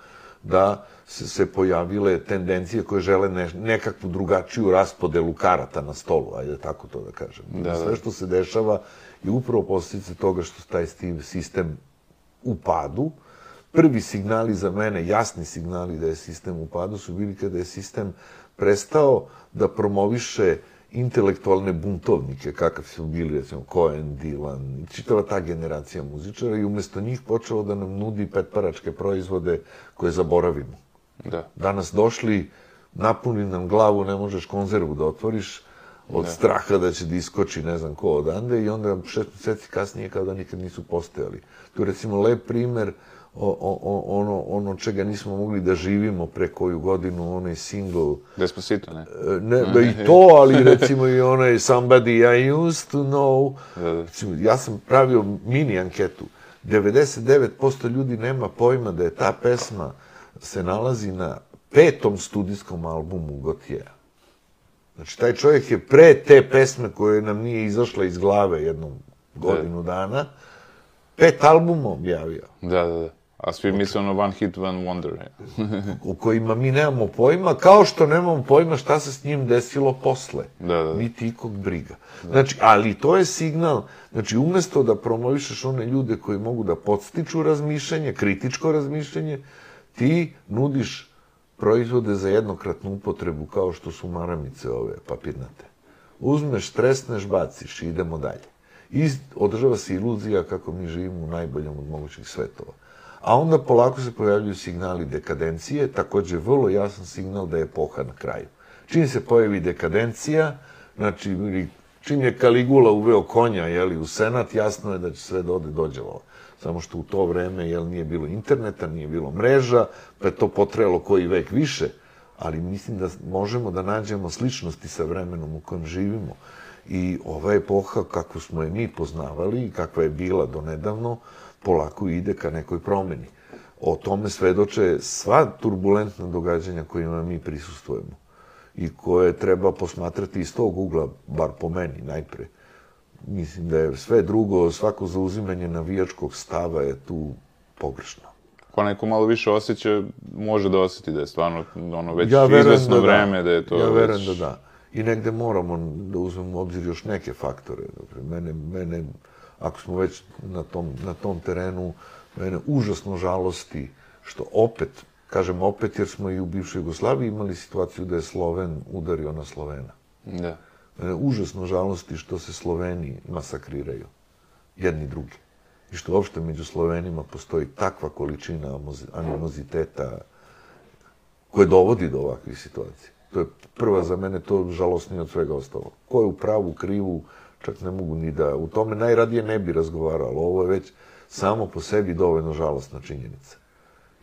da se, se pojavile tendencije koje žele ne, nekakvu drugačiju raspodelu karata na stolu, ajde tako to da kažem. Da, da. Sve što se dešava je upravo posljedice toga što taj sistem u padu, prvi signali za mene, jasni signali da je sistem u padu, su bili kada je sistem prestao da promoviše intelektualne buntovnike, kakav su bili, recimo, Cohen, Dylan, i čitava ta generacija muzičara, i umjesto njih počelo da nam nudi petparačke proizvode koje zaboravimo. Da. Danas došli, napuni nam glavu, ne možeš konzervu da otvoriš, od da. straha da će da iskoči ne znam ko odande, i onda šest mjeseci kasnije kao da nikad nisu postojali. Tu je, recimo, lep primer, o, o, ono, ono čega nismo mogli da živimo pre koju godinu, onaj single... Despacito, ne? E, ne, da i to, ali recimo i onaj Somebody I Used to Know. Recimo, ja sam pravio mini anketu. 99% ljudi nema pojma da je ta pesma se nalazi na petom studijskom albumu Gotjeja. Znači, taj čovjek je pre te pesme koje nam nije izašla iz glave jednom godinu dana, pet albuma objavio. Da, da, da. A svi misle ono one hit, one wonder. *laughs* u kojima mi nemamo pojma, kao što nemamo pojma šta se s njim desilo posle. Da, da. Niti ikog briga. Da. Znači, ali to je signal, znači, umjesto da promovišeš one ljude koji mogu da podstiču razmišljanje, kritičko razmišljanje, ti nudiš proizvode za jednokratnu upotrebu, kao što su maramice ove papirnate. Uzmeš, stresneš, baciš i idemo dalje. I održava se iluzija kako mi živimo u najboljem od mogućih svetova. A onda polako se pojavljuju signali dekadencije, također vrlo jasan signal da je epoha na kraju. Čim se pojavi dekadencija, znači čim je Kaligula uveo konja jeli, u senat, jasno je da će sve da ode dođevalo. Samo što u to vreme jel, nije bilo interneta, nije bilo mreža, pa je to potrejalo koji vek više, ali mislim da možemo da nađemo sličnosti sa vremenom u kojem živimo. I ova epoha, kako smo je mi poznavali i kakva je bila do nedavno, polako ide ka nekoj promeni. O tome svedoče sva turbulentna događanja kojima mi prisustujemo i koje treba posmatrati iz tog ugla, bar po meni najpre. Mislim da je sve drugo, svako zauzimanje navijačkog stava je tu pogrešno. Ko neko malo više osjeća, može da osjeti da je stvarno ono već ja izvesno da vreme, da. da je to Ja verujem već... da da. I negde moramo da uzmemo u obzir još neke faktore. Dakle, mene, mene, ako smo već na tom, na tom terenu, mene užasno žalosti što opet kažem opet jer smo i u bivšoj Jugoslaviji imali situaciju da je Sloven udario na Slovena. Da. Mene užasno žalosti što se Sloveni masakriraju, jedni drugi. I što uopšte među Slovenima postoji takva količina animoziteta koje dovodi do ovakvih situacija. To je prva za mene, to žalostnije od svega ostalo. Ko je u pravu, krivu, čak ne mogu ni da... U tome najradije ne bi razgovaralo. Ovo je već samo po sebi dovoljno žalostna činjenica.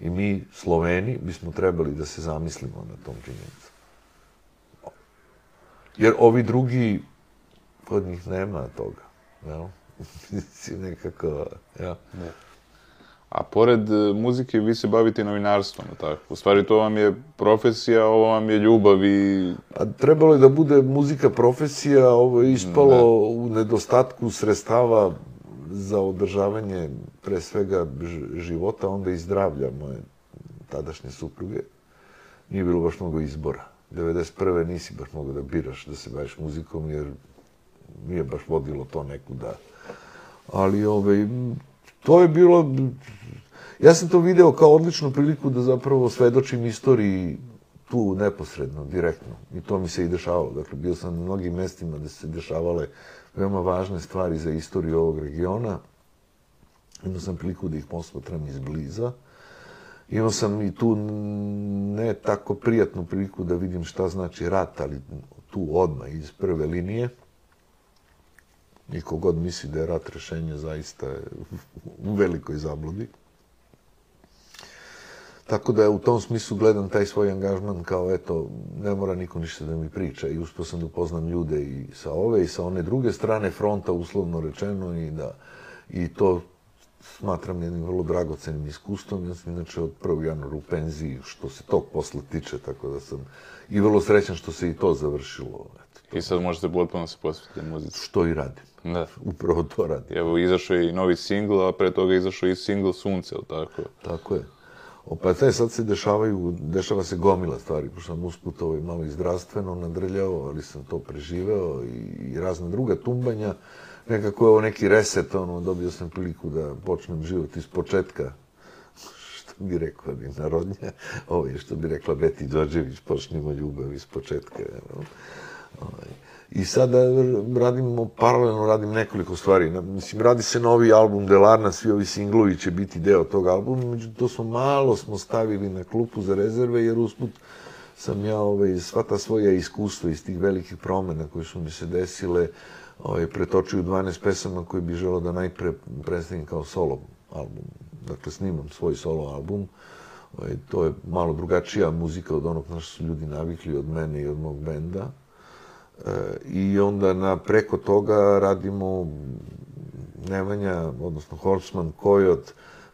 I mi, Sloveni, bismo trebali da se zamislimo na tom činjenicu. Jer ovi drugi, od njih nema toga. Jel? *laughs* Si nekako, ja. Ne. A pored e, muzike vi se bavite novinarstvom, tako? U stvari to vam je profesija, ovo vam je ljubav i... A trebalo je da bude muzika profesija, ovo je ispalo ne. u nedostatku sredstava za održavanje pre svega života, onda i zdravlja moje tadašnje supruge. Nije bilo baš mnogo izbora. 91. nisi baš mogao da biraš da se baviš muzikom, jer nije baš vodilo to neku da... Ali ovaj, to je bilo... Ja sam to video kao odličnu priliku da zapravo svedočim istoriji tu neposredno, direktno. I to mi se i dešavalo. Dakle, bio sam na mnogim mestima gde se dešavale veoma važne stvari za istoriju ovog regiona. Imao sam priliku da ih posmatram izbliza. Imao sam i tu ne tako prijatnu priliku da vidim šta znači rat, ali tu odmah iz prve linije. Niko god misli da je rat rešenje zaista u velikoj zabludi. Tako da je u tom smislu gledam taj svoj angažman kao eto, ne mora niko ništa da mi priča i uspio sam da upoznam ljude i sa ove i sa one druge strane fronta, uslovno rečeno, i da i to smatram jednim vrlo dragocenim iskustvom. Ja sam inače od 1. januara u penziji što se tog posla tiče, tako da sam i vrlo srećan što se i to završilo. Eto, I sad možete potpuno se posvetiti muzici. Što i radim. Da. Upravo to radim. Evo, izašao je i novi singl, a pre toga izašao i singl Sunce, ili tako? Tako je. Pa te sad se dešavaju, dešava se gomila stvari, pošto sam usput ovaj malo i zdravstveno nadrljao, ali sam to preživeo i, i razne druga tumbanja. Nekako je ovo neki reset, ono, dobio sam priliku da počnem život iz početka, što bi rekla bi narodnja, ovo je što bi rekla Beti Đorđević, počnimo ljubav iz početka. Ovaj. I sada radimo, paralelno radim nekoliko stvari. Mislim, radi se novi album Delarna, svi ovi singlovi će biti deo tog albuma, međutim, to smo malo smo stavili na klupu za rezerve, jer usput sam ja ovaj, sva ta svoja iskustva iz tih velikih promjena koje su mi se desile, ovaj, pretočio u 12 pesama koje bi želeo da najpre predstavim kao solo album. Dakle, snimam svoj solo album. Ovaj, to je malo drugačija muzika od onog na što su ljudi navikli od mene i od mog benda. I onda na preko toga radimo Nemanja, odnosno Horseman, koji od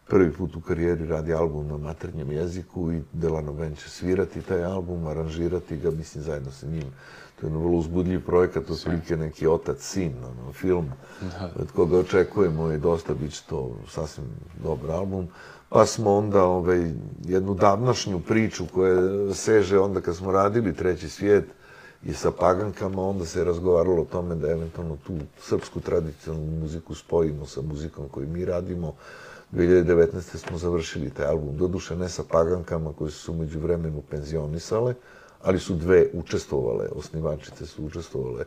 prvi put u karijeri radi album na maternjem jeziku i Delano Ben će svirati taj album, aranžirati ga, mislim, zajedno sa njim. To je vrlo uzbudljiv projekat, otprilike neki otac, sin, ono, film, od koga očekujemo i dosta bit će to sasvim dobar album. Pa smo onda ovaj, jednu davnašnju priču koja seže onda kad smo radili Treći svijet, i sa pagankama, onda se je razgovaralo o tome da eventualno tu srpsku tradicionalnu muziku spojimo sa muzikom koju mi radimo. 2019. smo završili taj album, doduše ne sa pagankama koje su među vremenu penzionisale, ali su dve učestvovale, osnivačice su učestvovale.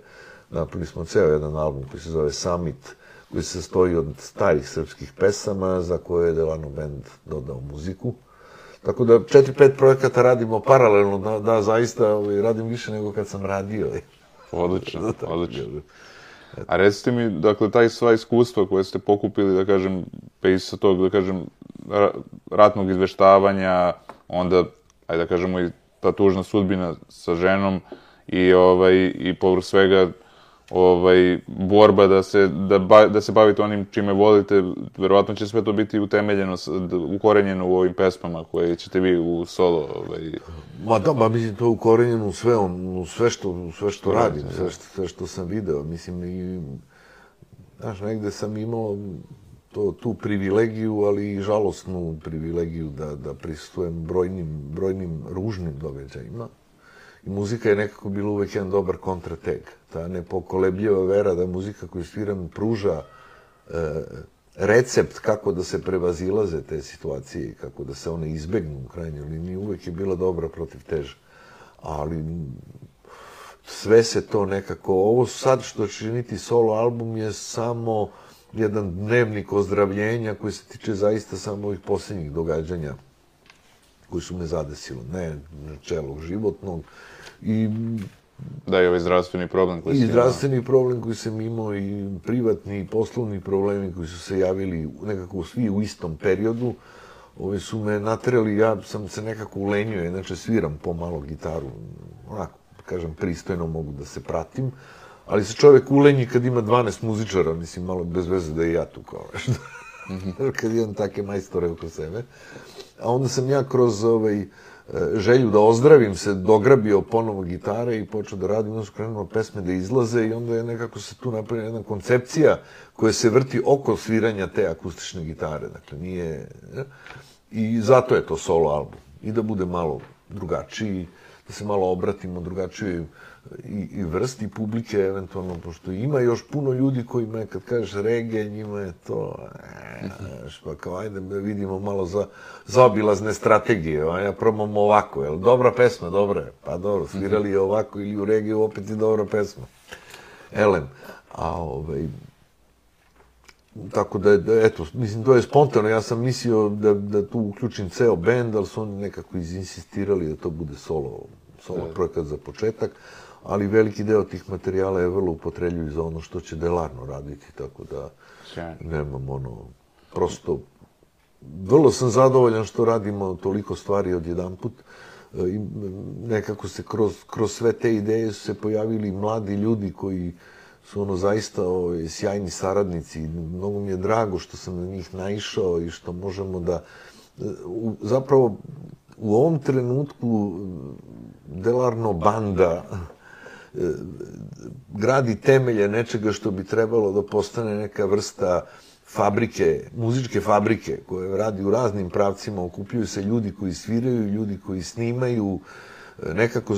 Napravili smo ceo jedan album koji se zove Summit, koji se sastoji od starih srpskih pesama za koje je Delano Band dodao muziku. Tako da četiri, pet projekata radimo paralelno, da, da zaista ovaj, radim više nego kad sam radio. Odlično, *laughs* odlično. A recite mi, dakle, taj sva iskustva koje ste pokupili, da kažem, pa i sa tog, da kažem, ratnog izveštavanja, onda, ajde da kažemo, i ta tužna sudbina sa ženom i, ovaj, i povrh svega, ovaj, borba da se, da, ba, da se bavite onim čime volite, verovatno će sve to biti utemeljeno, ukorenjeno u ovim pesmama koje ćete vi u solo... Ovaj... Ma da, ba, mislim, to ukorenjeno u sve, on, u sve što, u sve što radim, sve što, sve što sam video. Mislim, i, znaš, negde sam imao to, tu privilegiju, ali i žalostnu privilegiju da, da prisustujem brojnim, brojnim ružnim događajima. I muzika je nekako bila uvek jedan dobar kontrateg. Ta nepokolebljiva vera da muzika koju sviram pruža e, recept kako da se prevazilaze te situacije i kako da se one izbegnu u krajnjoj liniji, uvek je bila dobra protiv teža. Ali sve se to nekako... Ovo sad što će činiti solo album je samo jedan dnevnik ozdravljenja koji se tiče zaista samo ovih posljednjih događanja koji su me zadesili, ne načelog životnog. I Da, i ovaj zdravstveni problem koji I zdravstveni problem koji sam imao i privatni i poslovni problemi koji su se javili nekako svi u istom periodu. Ove su me natreli, ja sam se nekako ulenio, inače sviram pomalo gitaru, onako, kažem, pristojno mogu da se pratim, ali se čovjek ulenji kad ima 12 muzičara, mislim, malo bez veze da je ja tu kao nešto. *laughs* kad imam take majstore oko sebe. A onda sam ja kroz ovaj, želju da ozdravim se, dograbio ponovo gitare i počeo da radim, onda su krenuo pesme da izlaze i onda je nekako se tu napravila jedna koncepcija koja se vrti oko sviranja te akustične gitare. Dakle, nije... E, I zato je to solo album. I da bude malo drugačiji, da se malo obratimo drugačijoj i, i vrsti publike, eventualno, pošto ima još puno ljudi koji me, kad kažeš reggae, njima je to, e, pa kao, ajde da vidimo malo za, zaobilazne strategije, a ja probam ovako, jel, dobra pesma, dobra je, pa dobro, svirali je ovako ili u reggae, opet je dobra pesma. Elem, a ovaj, tako da, da, eto, mislim, to je spontano, ja sam mislio da, da tu uključim ceo band, ali su oni nekako izinsistirali da to bude solo, solo projekat za početak ali veliki deo tih materijala je vrlo upotrebljiv za ono što će delarno raditi, tako da nemam ono, prosto, vrlo sam zadovoljan što radimo toliko stvari od jedan put. E, I nekako se kroz, kroz sve te ideje su se pojavili mladi ljudi koji su ono zaista ove, ovaj, sjajni saradnici. Mnogo mi je drago što sam na njih naišao i što možemo da... E, u, zapravo, u ovom trenutku Delarno banda gradi temelje nečega što bi trebalo da postane neka vrsta fabrike, muzičke fabrike koje radi u raznim pravcima, okupljuju se ljudi koji sviraju, ljudi koji snimaju, nekako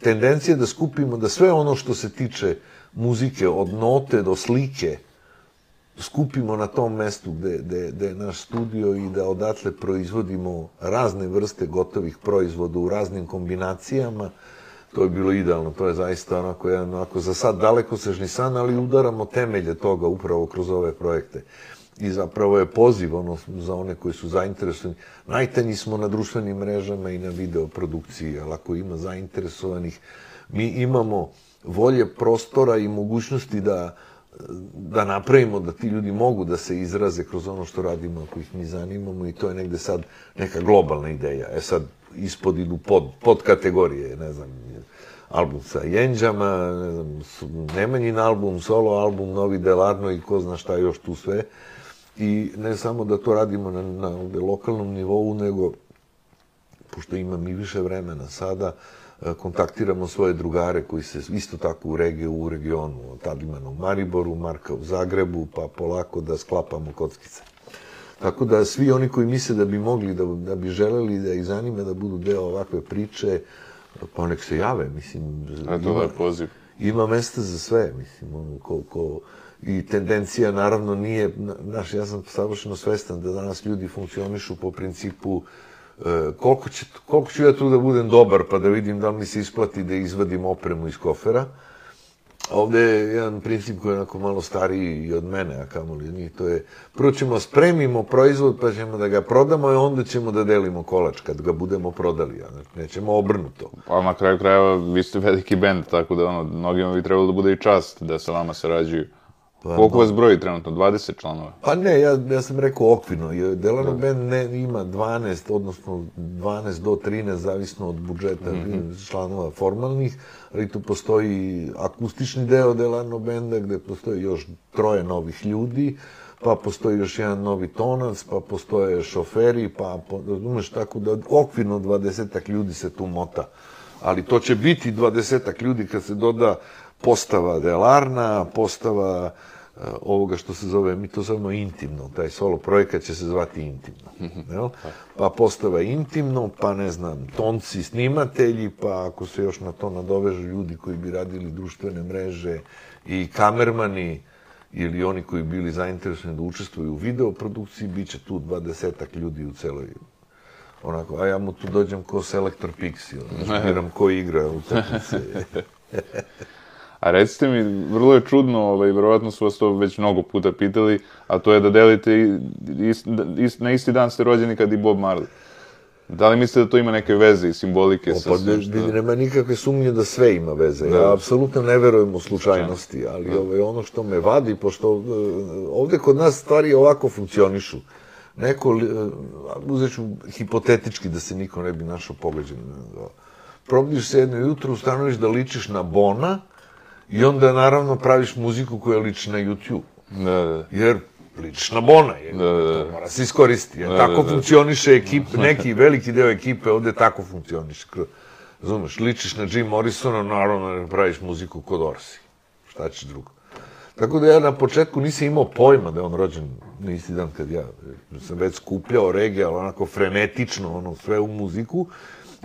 tendencije da skupimo da sve ono što se tiče muzike od note do slike skupimo na tom mestu gde, gde, gde je naš studio i da odatle proizvodimo razne vrste gotovih proizvoda u raznim kombinacijama to je bilo idealno, to je zaista onako jedan, onako za sad daleko sežni san, ali udaramo temelje toga upravo kroz ove projekte. I zapravo je poziv ono, za one koji su zainteresovani. Najtanji smo na društvenim mrežama i na videoprodukciji, ali ako ima zainteresovanih, mi imamo volje, prostora i mogućnosti da, da napravimo da ti ljudi mogu da se izraze kroz ono što radimo, ako ih mi zanimamo i to je negde sad neka globalna ideja. E sad, ispod idu pod, pod kategorije, ne znam, album sa Jenđama, ne znam, Nemanjin album, solo album, Novi Delarno i ko zna šta još tu sve. I ne samo da to radimo na, na lokalnom nivou, nego, pošto imam i više vremena sada, e, kontaktiramo svoje drugare koji se isto tako u regiju, u regionu, od ima u Mariboru, Marka u Zagrebu, pa polako da sklapamo kockice. Tako da svi oni koji misle da bi mogli, da, da bi želeli da ih zanime da budu deo ovakve priče, pa nek se jave, mislim. A to je poziv. Ima mesta za sve, mislim, ono, ko, ko, i tendencija naravno nije, znaš, ja sam savršeno svestan da danas ljudi funkcionišu po principu e, koliko, će, koliko ću ja tu da budem dobar pa da vidim da li mi se isplati da izvadim opremu iz kofera, Ovde je jedan princip koji je onako malo stariji i od mene, a kamoli od njih, to je prvo ćemo spremimo proizvod pa ćemo da ga prodamo i onda ćemo da delimo kolač kad ga budemo prodali, a znači nećemo obrnuto. Pa na kraju krajeva vi ste veliki bend, tako da ono, mnogima bi trebalo da bude i čast da se vama sarađuju. Pa, Koliko vas broji trenutno? 20 članova? Pa ne, ja, ja sam rekao okvirno. Delano Band ne, ima 12, odnosno 12 do 13, zavisno od budžeta članova formalnih, ali tu postoji akustični deo Delano Benda, gde postoji još troje novih ljudi, pa postoji još jedan novi tonac, pa postoje šoferi, pa, razumeš, tako da okvirno 20 ljudi se tu mota. Ali to će biti 20 ljudi kad se doda postava Delarna, postava ovoga što se zove, mi to zovemo intimno, taj solo projekat će se zvati intimno. *laughs* Jel? Pa postava intimno, pa ne znam, tonci snimatelji, pa ako se još na to nadovežu ljudi koji bi radili društvene mreže i kamermani, ili oni koji bili zainteresovani da učestvuju u videoprodukciji, bit će tu dvadesetak ljudi u celoj onako, a ja mu tu dođem ko selektor Pixi, ono, *laughs* biram ko igra u utakmice. *laughs* A recite mi, vrlo je čudno, ovaj, verovatno su vas to već mnogo puta pitali, a to je da delite, ist, ist, na isti dan ste rođeni kad i Bob Marley. Da li mislite da to ima neke veze i simbolike sa Pa svim ne, što... nema nikakve sumnje da sve ima veze. Ja apsolutno ne verujem u slučajnosti, ali ovaj, ono što me vadi, pošto e, ovde kod nas stvari ovako funkcionišu. Neko, li- e, uzet ću hipotetički da se niko ne bi našao pogađen. Probudiš se jedno jutro, ustanoviš da ličiš na Bona i onda naravno praviš muziku koja liči na YouTube. Da, da. Jer ličiš na Bona, je. Da, da, da. to mora se iskoristiti. Da, tako da, da. funkcioniše ekip, *laughs* neki veliki deo ekipe ovde tako funkcioniše. Razumeš, ličiš na Jim Morrisona, naravno ne praviš muziku kod Orsi. Šta ćeš drugo? Tako da ja na početku nisam imao pojma da je on rođen na isti dan kad ja. Sam već skupljao regije, ali onako frenetično, ono, sve u muziku.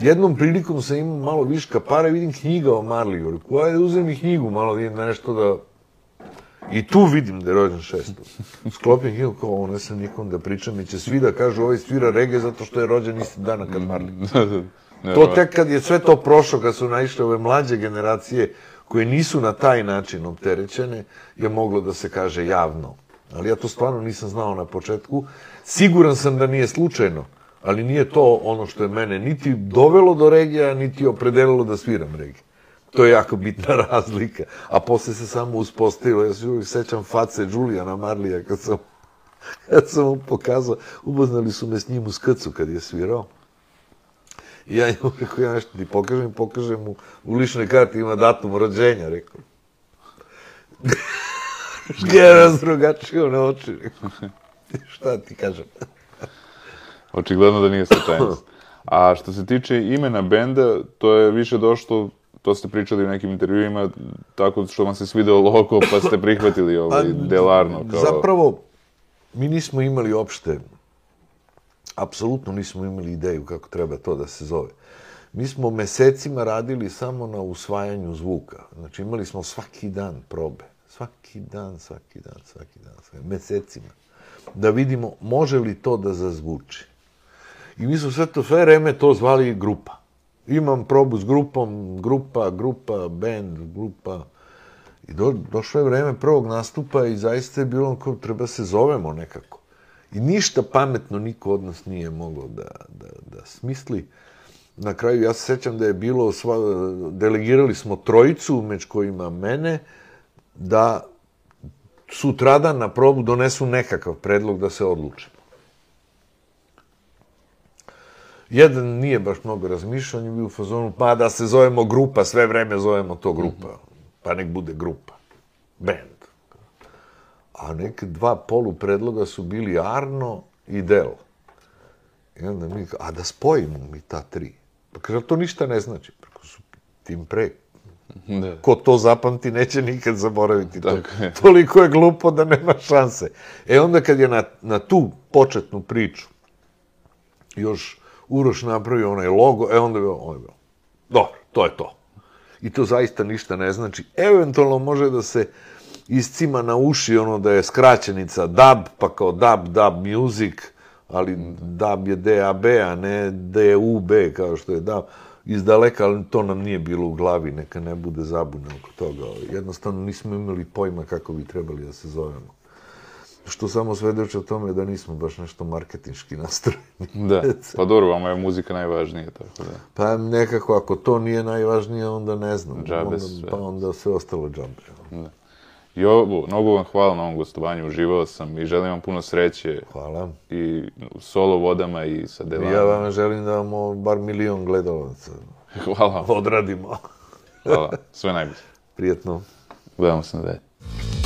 Jednom prilikom sam imao malo viška para i vidim knjiga o Marliju. Rekao, ajde uzem mi knjigu, malo vidim da nešto da I tu vidim da je rođen šestog. Sklopim knjigu kao ovo, ne sam nikom da pričam i će svi da kažu ovaj svira reggae zato što je rođen isti dana kad da. *laughs* To tek kad je sve to prošlo, kad su naišle ove mlađe generacije koje nisu na taj način opterećene, je moglo da se kaže javno. Ali ja to stvarno nisam znao na početku. Siguran sam da nije slučajno, ali nije to ono što je mene niti dovelo do regija, niti opredelilo da sviram regije. To je jako bitna *laughs* razlika. A posle se samo uspostavilo, ja se uvijek sećam face Julijana Marlija kad sam, *laughs* kad sam mu pokazao, upoznali su me s njim u skrcu kad je svirao. I ja njemu *laughs* rekao, ja nešto ti pokažem, pokažem mu, u ličnoj karti ima datum rođenja, rekao. Gdje je razdrugačio na oči, rekao. Šta ti kažem? Očigledno da nije slučajnost. *laughs* A što se tiče imena benda, to je više došlo, to ste pričali u nekim intervjuima, tako što vam se svideo logo, pa ste prihvatili *laughs* ovaj Delarno kao... Zapravo, mi nismo imali opšte, apsolutno nismo imali ideju kako treba to da se zove. Mi smo mesecima radili samo na usvajanju zvuka. Znači imali smo svaki dan probe. Svaki dan, svaki dan, svaki dan, svaki mesecima. Da vidimo može li to da zazvuči. I mi smo sve to, sve vreme to zvali grupa. Imam probu s grupom, grupa, grupa, band, grupa. I do, došlo je vreme prvog nastupa i zaista je bilo kao treba se zovemo nekako. I ništa pametno niko od nas nije mogao da, da, da smisli. Na kraju ja se sećam da je bilo, sva, delegirali smo trojicu, među kojima mene, da sutradan na probu donesu nekakav predlog da se odluče. Jedan nije baš mnogo razmišljao, on je bio u fazonu, pa da se zovemo grupa, sve vreme zovemo to grupa. Pa nek bude grupa. Band. A neke dva polu predloga su bili Arno i Del. I onda mi, a da spojimo mi ta tri. Pa kaže, to ništa ne znači. Preko su tim pre. Da. Ko to zapamti, neće nikad zaboraviti. To, je. toliko je glupo da nema šanse. E onda kad je na, na tu početnu priču još Uroš napravio onaj logo, e onda je bilo, on je bilo, dobro, to je to. I to zaista ništa ne znači. Eventualno može da se iscima na uši ono da je skraćenica DAB, pa kao DAB, DAB music, ali DAB je DAB, a ne DUB kao što je DAB. iz daleka, ali to nam nije bilo u glavi, neka ne bude zabune oko toga. Jednostavno nismo imali pojma kako bi trebali da se zovemo. Što samo svedoče o tome da nismo baš nešto marketinški nastrojeni. Da, *laughs* pa dobro, vama je muzika najvažnija, tako da. Pa nekako, ako to nije najvažnije, onda ne znam. Džabe onda, sve. Pa onda sve ostalo džabe. da. I ovo, mnogo vam hvala na ovom gostovanju, uživao sam i želim vam puno sreće Hvala. i solo vodama i sa delama. ja vam želim da vam bar milion gledalaca *laughs* Hvala odradimo. hvala, sve najbolje. Prijetno. Gledamo se na dete.